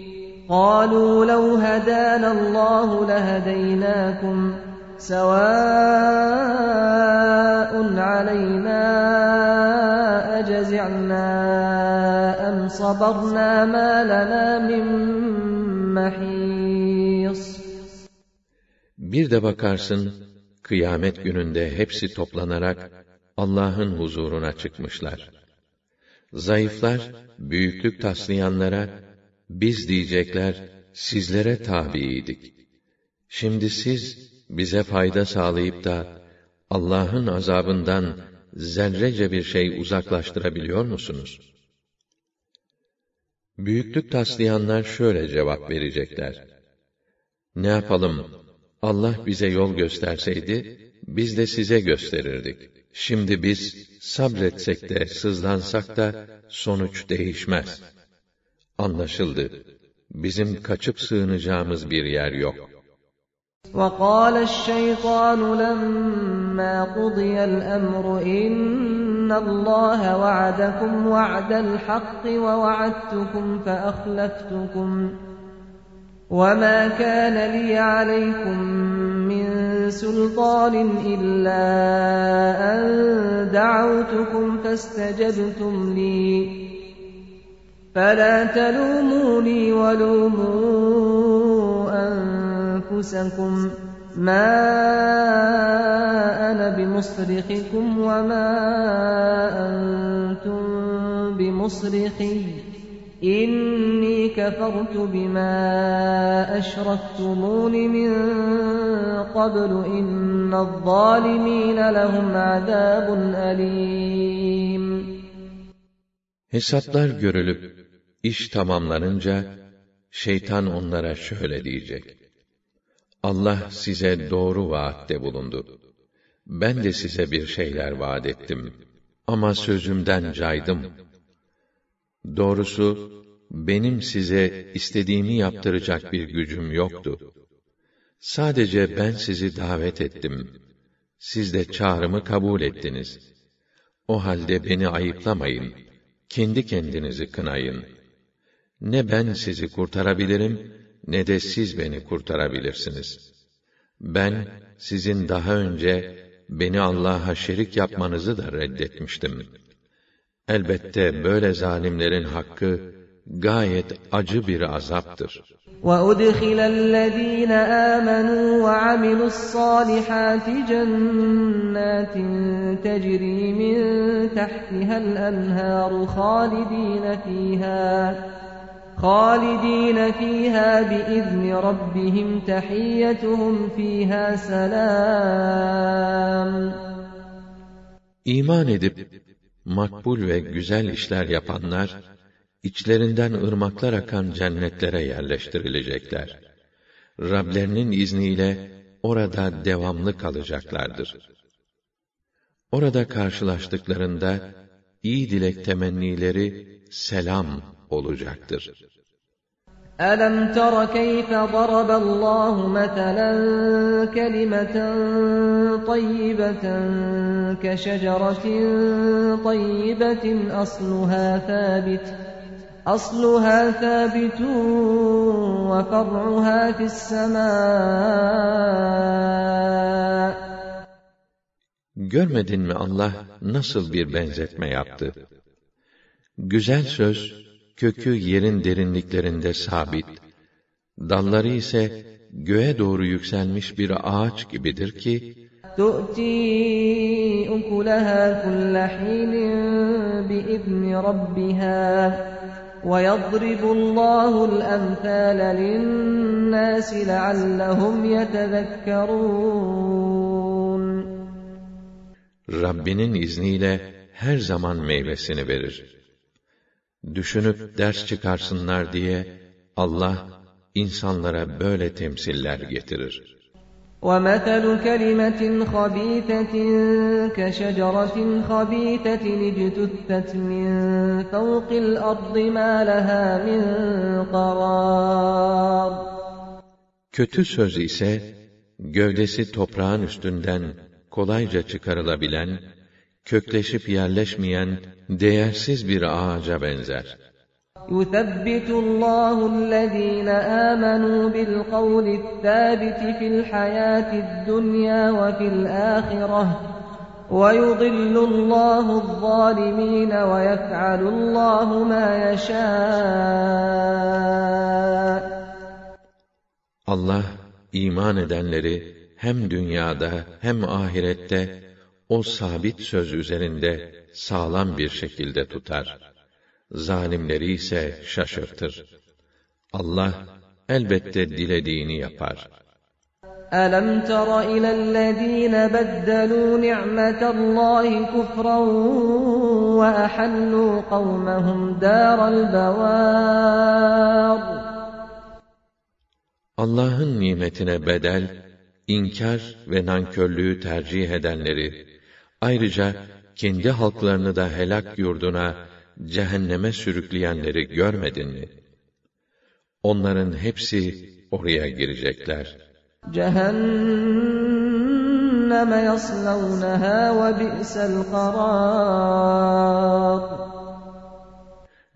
C: قالوا لو هدانا الله لهديناكم سواء علينا أجزعنا أم صبرنا ما لنا من
B: محيص Bir de bakarsın, kıyamet gününde hepsi toplanarak Allah'ın huzuruna çıkmışlar. Zayıflar, büyüklük taslayanlara, biz diyecekler, sizlere tabiydik. Şimdi siz, bize fayda sağlayıp da, Allah'ın azabından zerrece bir şey uzaklaştırabiliyor musunuz? Büyüklük taslayanlar şöyle cevap verecekler. Ne yapalım, Allah bize yol gösterseydi, biz de size gösterirdik. Şimdi biz sabretsek de sızlansak da sonuç değişmez. Anlaşıldı. Bizim kaçıp sığınacağımız bir yer yok.
C: وَقَالَ الشَّيْطَانُ لَمَّا قُضِيَ الْأَمْرُ إِنَّ اللَّهَ وَعَدَكُمْ وَعْدَ الْحَقِّ وَوَعَدتُّكُمْ فَأَخْلَفْتُكُمْ وَمَا كَانَ لِي عَلَيْكُمْ مِنْ سُلْطَانٍ إِلَّا أَنْ دَعَوْتُكُمْ فَاسْتَجَبْتُمْ لِي فَلَا تَلُومُونِي وَلُومُوا أَنفُسَكُمْ مَا أَنَا بِمُصْرِخِكُمْ وَمَا أَنْتُمْ بِمُصْرِخِي إِنِّي كَفَرْتُ بِمَا أَشْرَكْتُمُونِ مِنْ قَبْلُ إِنَّ الظَّالِمِينَ لَهُمْ عَذَابٌ أَلِيمٌ
B: Hesaplar görülüp İş tamamlanınca şeytan onlara şöyle diyecek: Allah size doğru vaatte bulundu. Ben de size bir şeyler vaat ettim ama sözümden caydım. Doğrusu benim size istediğimi yaptıracak bir gücüm yoktu. Sadece ben sizi davet ettim. Siz de çağrımı kabul ettiniz. O halde beni ayıplamayın. Kendi kendinizi kınayın.'' Ne ben sizi kurtarabilirim, ne de siz beni kurtarabilirsiniz. Ben, sizin daha önce beni Allah'a şerik yapmanızı da reddetmiştim. Elbette böyle zalimlerin hakkı gayet acı bir azaptır. وَأُدْخِلَ الَّذ۪ينَ آمَنُوا وَعَمِلُوا الصَّالِحَاتِ جَنَّاتٍ
C: تَجْرِي مِنْ تَحْتِهَا الْأَنْهَارُ خَالِد۪ينَ ف۪يهَا خالدين فيها بإذن ربهم تحيتهم فيها سلام
B: İman edip makbul ve güzel işler yapanlar içlerinden ırmaklar akan cennetlere yerleştirilecekler. Rablerinin izniyle orada devamlı kalacaklardır. Orada karşılaştıklarında iyi dilek temennileri selam olacaktır. أَلَمْ تَرَ كَيْفَ ضَرَبَ
C: اللّٰهُ مَثَلًا كَلِمَةً طَيِّبَةً كَشَجَرَةٍ طَيِّبَةٍ أَصْلُهَا ثَابِتٌ أَصْلُهَا ثَابِتٌ
B: وَفَرْعُهَا فِي السَّمَاءِ Görmedin mi Allah nasıl bir benzetme yaptı? Güzel söz kökü yerin derinliklerinde sabit, dalları ise göğe doğru yükselmiş bir ağaç gibidir ki,
C: وَيَضْرِبُ اللّٰهُ الْأَمْثَالَ لِلنَّاسِ لَعَلَّهُمْ يَتَذَكَّرُونَ
B: Rabbinin izniyle her zaman meyvesini verir düşünüp ders çıkarsınlar diye Allah insanlara böyle temsiller getirir. وَمَثَلُ كَلِمَةٍ خَب۪يثَةٍ كَشَجَرَةٍ خَب۪يثَةٍ اجْتُثَّتْ مِنْ فَوْقِ الْأَرْضِ مَا لَهَا مِنْ قَرَارٍ Kötü söz ise, gövdesi toprağın üstünden kolayca çıkarılabilen, kökleşip yerleşmeyen değersiz bir ağaca benzer.
C: يُثَبِّتُ اللّٰهُ الَّذ۪ينَ آمَنُوا بِالْقَوْلِ الثَّابِتِ فِي الْحَيَاةِ الدُّنْيَا وَفِي الْآخِرَةِ وَيُضِلُّ اللّٰهُ الظَّالِمِينَ وَيَفْعَلُ اللّٰهُ مَا يَشَاءُ
B: Allah iman edenleri hem dünyada hem ahirette o sabit söz üzerinde sağlam bir şekilde tutar. Zalimleri ise şaşırtır. Allah elbette dilediğini yapar. أَلَمْ تَرَ إِلَى الَّذ۪ينَ بَدَّلُوا نِعْمَةَ اللّٰهِ كُفْرًا وَأَحَلُّوا قَوْمَهُمْ دَارَ الْبَوَارِ Allah'ın nimetine bedel, inkar ve nankörlüğü tercih edenleri Ayrıca kendi halklarını da helak yurduna, cehenneme sürükleyenleri görmedin mi? Onların hepsi oraya girecekler. Cehenneme yaslaunaha ve bi'sel karar.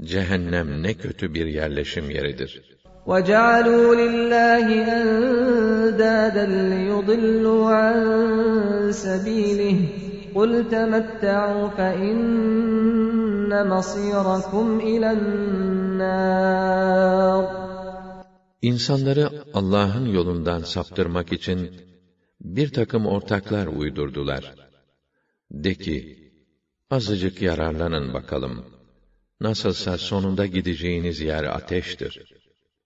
B: Cehennem ne kötü bir yerleşim yeridir.
C: وَجَعَلُوا لِلّٰهِ أَنْدَادًا لِيُضِلُّوا عَنْ سَب۪يلِهِ قُلْ تَمَتَّعُوا فَإِنَّ مَصِيرَكُمْ اِلَى
B: İnsanları Allah'ın yolundan saptırmak için bir takım ortaklar uydurdular. De ki, azıcık yararlanın bakalım. Nasılsa sonunda gideceğiniz yer ateştir.''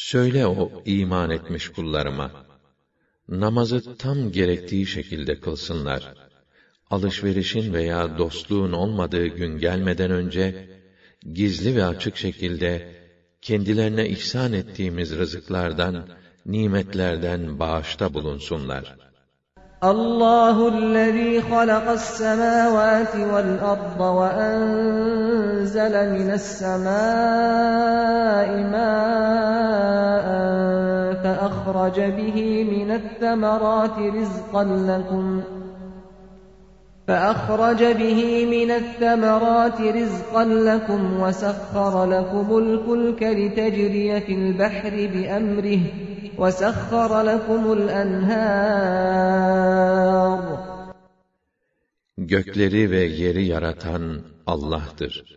B: Söyle o iman etmiş kullarıma, namazı tam gerektiği şekilde kılsınlar. Alışverişin veya dostluğun olmadığı gün gelmeden önce, gizli ve açık şekilde, kendilerine ihsan ettiğimiz rızıklardan, nimetlerden bağışta bulunsunlar.''
C: الله الذي خلق السماوات والأرض وأنزل من السماء ماء فأخرج به من الثمرات رزقا لكم ۖ فَأَخْرَجَ بِهِ مِنَ الثَّمَرَاتِ رِزْقًا لَكُمْ وَسَخَّرَ لَكُمُ الْفُلْكَ لِتَجْرِيَ فِي الْبَحْرِ بِأَمْرِهِ وَسَخَّرَ لَكُمُ الْأَنْهَارِ
B: Gökleri ve yeri yaratan Allah'tır.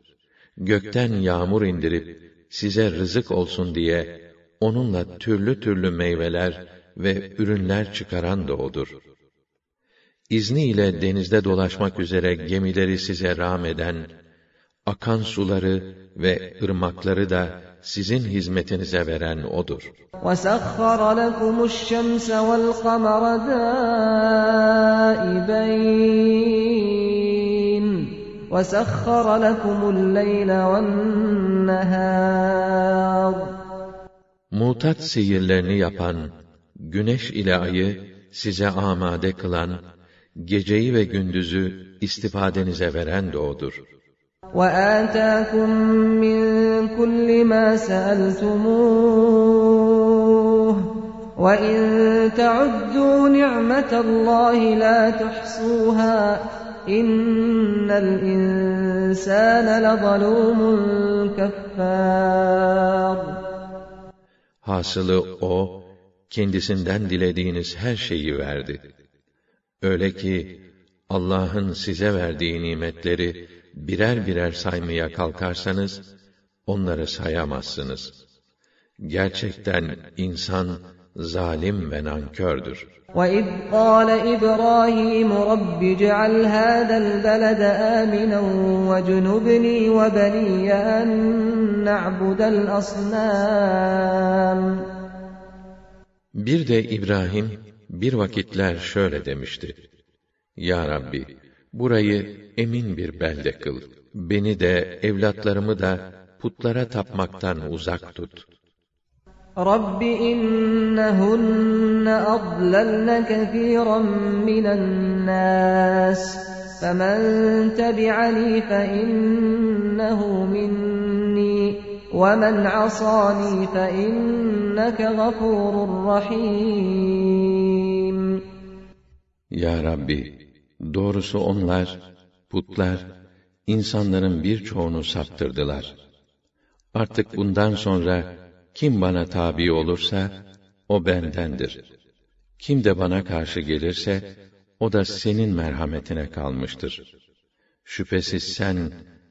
B: Gökten yağmur indirip size rızık olsun diye onunla türlü türlü meyveler ve ürünler çıkaran da odur.'' izniyle denizde dolaşmak üzere gemileri size rağm eden, akan suları ve ırmakları da sizin hizmetinize veren O'dur.
C: وَسَخَّرَ لَكُمُ الشَّمْسَ وَالْقَمَرَ دَائِبَيْنِ وَسَخَّرَ لَكُمُ اللَّيْلَ وَالنَّهَارَ Mutat
B: seyirlerini yapan, güneş ile ayı size amade kılan, geceyi ve gündüzü istifadenize veren de O'dur.
C: وَآتَاكُمْ مِنْ كُلِّ مَا سَأَلْتُمُوهُ وَإِنْ تَعُدُّوا نِعْمَةَ اللّٰهِ لَا تُحْصُوهَا اِنَّ الْاِنْسَانَ لَظَلُومٌ كَفَّارٌ Hasılı
B: O, kendisinden dilediğiniz her şeyi verdi. Öyle ki Allah'ın size verdiği nimetleri birer birer saymaya kalkarsanız onları sayamazsınız. Gerçekten insan zalim ve nankördür. وَإِذْ
C: قَالَ إِبْرَاهِيمُ رَبِّ اجْعَلْ هَذَا الْبَلَدَ آمِنًا وَجُنُبْنِي وَبَنِيَّ أَن نَّعْبُدَ الْأَصْنَامَ Bir de İbrahim
B: bir vakitler şöyle demişti. Ya Rabbi, burayı emin bir belde kıl. Beni de, evlatlarımı da putlara tapmaktan uzak tut.
C: Rabbi innehunne adlalne kethiren minen nas. فَمَنْ تَبِعَنِي فَإِنَّهُ مِنَّ وَمَنْ عَصَانِي فَإِنَّكَ غَفُورٌ رَحِيمٌ
B: Ya Rabbi, doğrusu onlar, putlar, insanların birçoğunu saptırdılar. Artık bundan sonra kim bana tabi olursa, o bendendir. Kim de bana karşı gelirse, o da senin merhametine kalmıştır. Şüphesiz sen,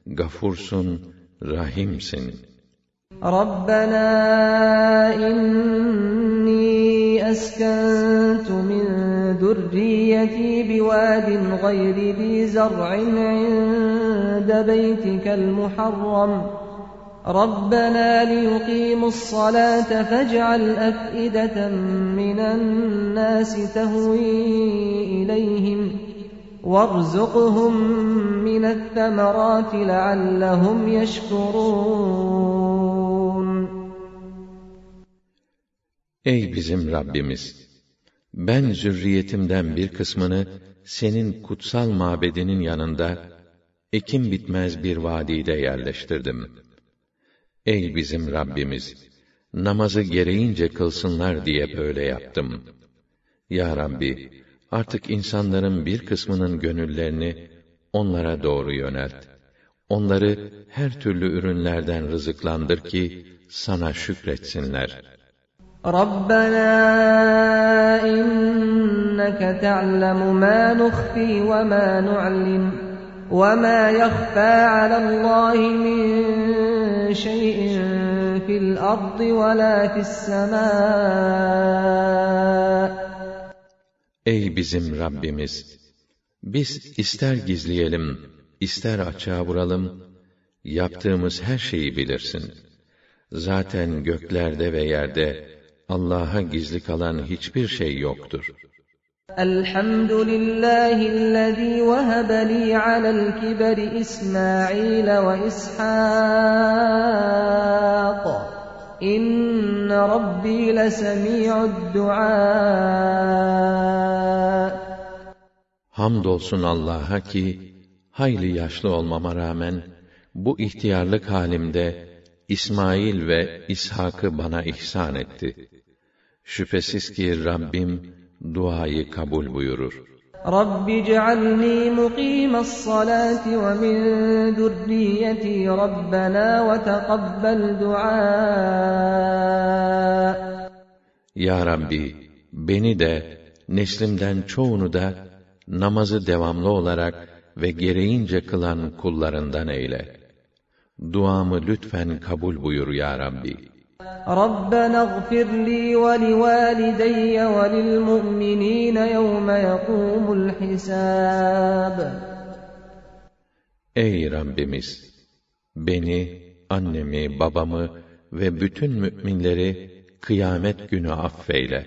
B: gafursun, rahimsin.''
C: رَبَّنَا إِنِّي أَسْكَنتُ مِن ذُرِّيَّتِي بِوَادٍ غَيْرِ ذِي زَرْعٍ عِندَ بَيْتِكَ الْمُحَرَّمِ رَبَّنَا لِيُقِيمُوا الصَّلَاةَ فَاجْعَلْ أَفْئِدَةً مِّنَ النَّاسِ تَهْوِي إِلَيْهِمْ وَارْزُقْهُمْ مِنَ الثَّمَرَاتِ لَعَلَّهُمْ يَشْكُرُونَ
B: Ey bizim Rabbimiz! Ben zürriyetimden bir kısmını senin kutsal mabedinin yanında ekim bitmez bir vadide yerleştirdim. Ey bizim Rabbimiz! Namazı gereğince kılsınlar diye böyle yaptım. Ya Rabbi, Artık insanların bir kısmının gönüllerini onlara doğru yönelt. Onları her türlü ürünlerden rızıklandır ki sana şükretsinler.
C: Rabbena inneke te'lemu ma nukhfi ve ma nu'lim ve ma yakhfa alallahi min şey'in fil ardı ve la
B: Ey bizim Rabbimiz! Biz ister gizleyelim, ister açığa vuralım, yaptığımız her şeyi bilirsin. Zaten göklerde ve yerde Allah'a gizli kalan hiçbir şey yoktur.
C: Elhamdülillahillezî vehebe lî alel kibri İsmail ve İshâk. İnne Rabbi lesemiud
B: Hamdolsun Allah'a ki hayli yaşlı olmama rağmen bu ihtiyarlık halimde İsmail ve İshak'ı bana ihsan etti. Şüphesiz ki Rabbim duayı kabul buyurur.
C: رب اجعلني مقيم min ومن ذريتي ربنا وتقبل
B: دعاء Ya Rabbi, beni de, neslimden çoğunu da, namazı devamlı olarak ve gereğince kılan kullarından eyle. Duamı lütfen kabul buyur ya Rabbi.''
C: ربنا اغفر لي ولوالدي وللمؤمنين يوم يقوم الحساب
B: Ey Rabbimiz! Beni, annemi, babamı ve bütün müminleri kıyamet günü affeyle.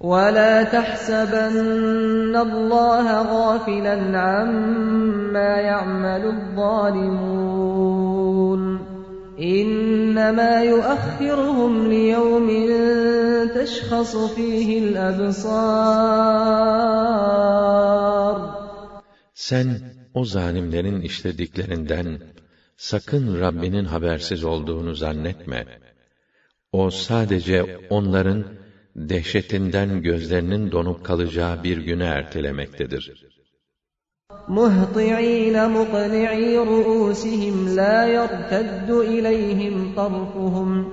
C: وَلَا تَحْسَبَنَّ اللّٰهَ غَافِلًا عَمَّا يَعْمَلُ الظَّالِمُونَ İnnemâ yuahhiruhum liyevmin teşhasu fihil ebsâr.
B: Sen o zalimlerin işlediklerinden sakın Rabbinin habersiz olduğunu zannetme. O sadece onların dehşetinden gözlerinin donup kalacağı bir güne ertelemektedir.'' مهطعين مقنعي رؤوسهم لا
C: يرتد إليهم طرفهم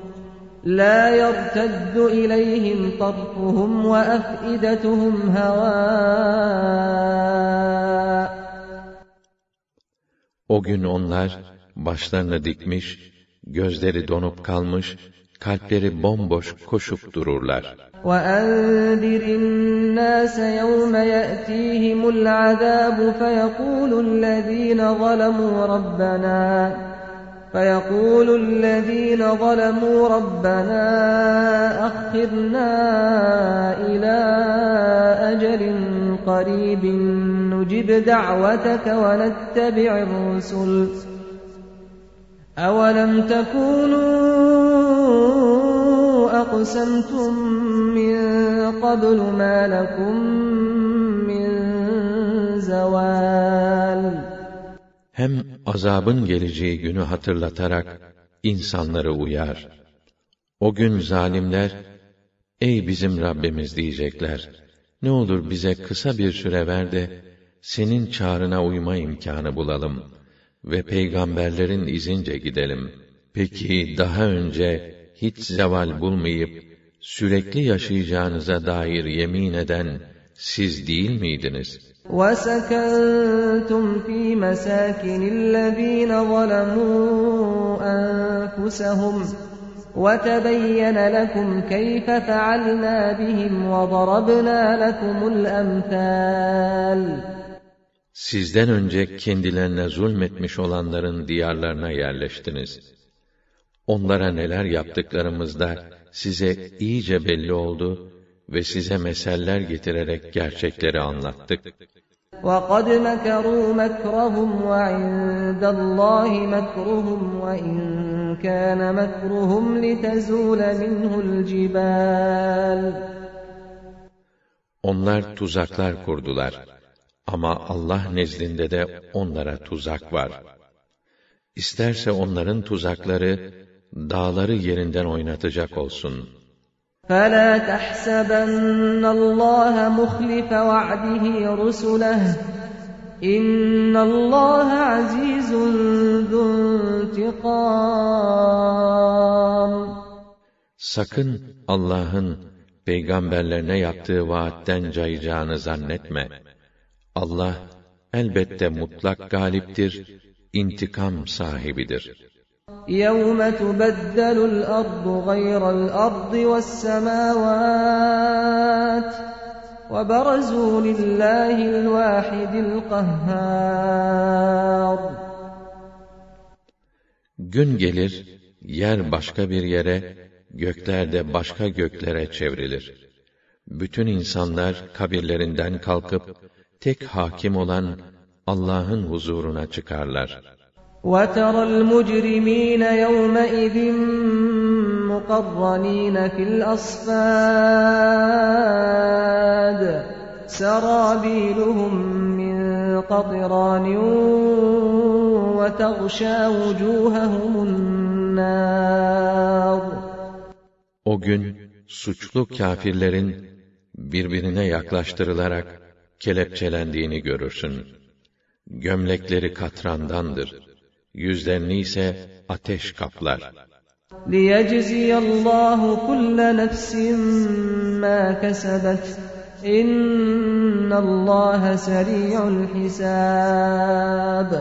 C: لا يرتد إليهم طرفهم وأفئدتهم هواء
B: O gün onlar başlarını dikmiş, gözleri donup kalmış kalpleri bomboş koşup dururlar.
C: وَاَنْذِرِ النَّاسَ يَوْمَ يَأْتِيهِمُ الْعَذَابُ فَيَقُولُ الَّذ۪ينَ ظَلَمُوا رَبَّنَا فَيَقُولُ الَّذ۪ينَ ظَلَمُوا رَبَّنَا أَخِّرْنَا إِلَى أَجَلٍ قَرِيبٍ نُجِبْ دَعْوَتَكَ وَنَتَّبِعِ الرُّسُلِ أَوَلَمْ تَكُونُوا أَقْسَمْتُمْ مِنْ قَبْلُ مَا لَكُمْ مِنْ زَوَالٍ
B: Hem azabın geleceği günü hatırlatarak insanları uyar. O gün zalimler, ey bizim Rabbimiz diyecekler. Ne olur bize kısa bir süre ver de, senin çağrına uyma imkanı bulalım.'' ve peygamberlerin izince gidelim. Peki daha önce hiç zeval bulmayıp sürekli yaşayacağınıza dair yemin eden siz değil miydiniz?
C: وَسَكَنْتُمْ فِي مَسَاكِنِ الَّذ۪ينَ ظَلَمُوا أَنفُسَهُمْ وَتَبَيَّنَ لَكُمْ كَيْفَ فَعَلْنَا بِهِمْ وَضَرَبْنَا لَكُمُ الْأَمْثَالِ
B: sizden önce kendilerine zulmetmiş olanların diyarlarına yerleştiniz. Onlara neler yaptıklarımız yaptıklarımızda size iyice belli oldu ve size meseller getirerek gerçekleri anlattık. وَقَدْ مَكَرُوا مَكْرَهُمْ وَعِندَ اللّٰهِ مَكْرُهُمْ وَاِنْ كَانَ مَكْرُهُمْ لِتَزُولَ مِنْهُ الْجِبَالِ Onlar tuzaklar kurdular. Ama Allah nezdinde de onlara tuzak var. İsterse onların tuzakları dağları yerinden oynatacak olsun. فَلَا تَحْسَبَنَّ اللّٰهَ مُخْلِفَ وَعْدِهِ رُسُلَهُ اِنَّ اللّٰهَ عَز۪يزٌ Sakın Allah'ın peygamberlerine yaptığı vaatten cayacağını zannetme. Allah elbette mutlak galiptir, intikam sahibidir. يَوْمَ تُبَدَّلُ الْأَرْضُ غَيْرَ الْأَرْضِ وَالسَّمَاوَاتِ وَبَرَزُوا لِلَّهِ الْوَاحِدِ الْقَهَّارِ Gün gelir, yer başka bir yere, gökler de başka göklere çevrilir. Bütün insanlar kabirlerinden kalkıp tek hakim olan Allah'ın huzuruna çıkarlar.
C: وَتَرَى الْمُجْرِم۪ينَ يَوْمَئِذٍ مُقَرَّن۪ينَ فِي الْأَصْفَادِ سَرَابِيلُهُمْ مِنْ
B: قَطِرَانٍ وَتَغْشَى وُجُوهَهُمُ النَّارِ O gün suçlu kafirlerin birbirine yaklaştırılarak kelepçelendiğini görürsün. Gömlekleri katrandandır. Yüzlerini ise ateş kaplar.
C: لِيَجْزِيَ اللّٰهُ كُلَّ نَفْسٍ مَا كَسَبَتْ اِنَّ
B: اللّٰهَ
C: سَرِيعُ الْحِسَابِ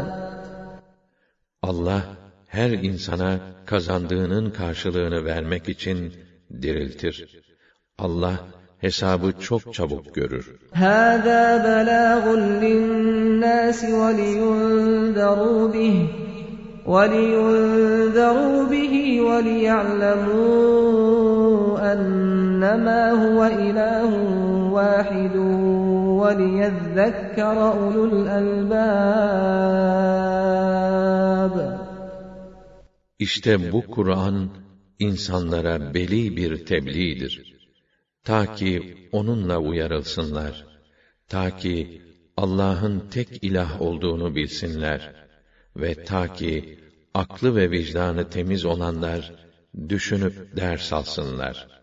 B: Allah her insana kazandığının karşılığını vermek için diriltir. Allah hesabı çok çabuk görür. هَذَا بَلَاغٌ لِلنَّاسِ وَلِيُنذَرُوا بِهِ وَلِيُنذَرُوا بِهِ وَلِيَعْلَمُوا أَنَّمَا هُوَ إِلَٰهٌ وَاحِدٌ وَلِيَذَّكَّرَ أُولُو الْأَلْبَابِ İşte bu Kur'an insanlara beli bir tebliğdir ta ki onunla uyarılsınlar. Ta ki Allah'ın tek ilah olduğunu bilsinler ve ta ki aklı ve vicdanı temiz olanlar düşünüp ders alsınlar.''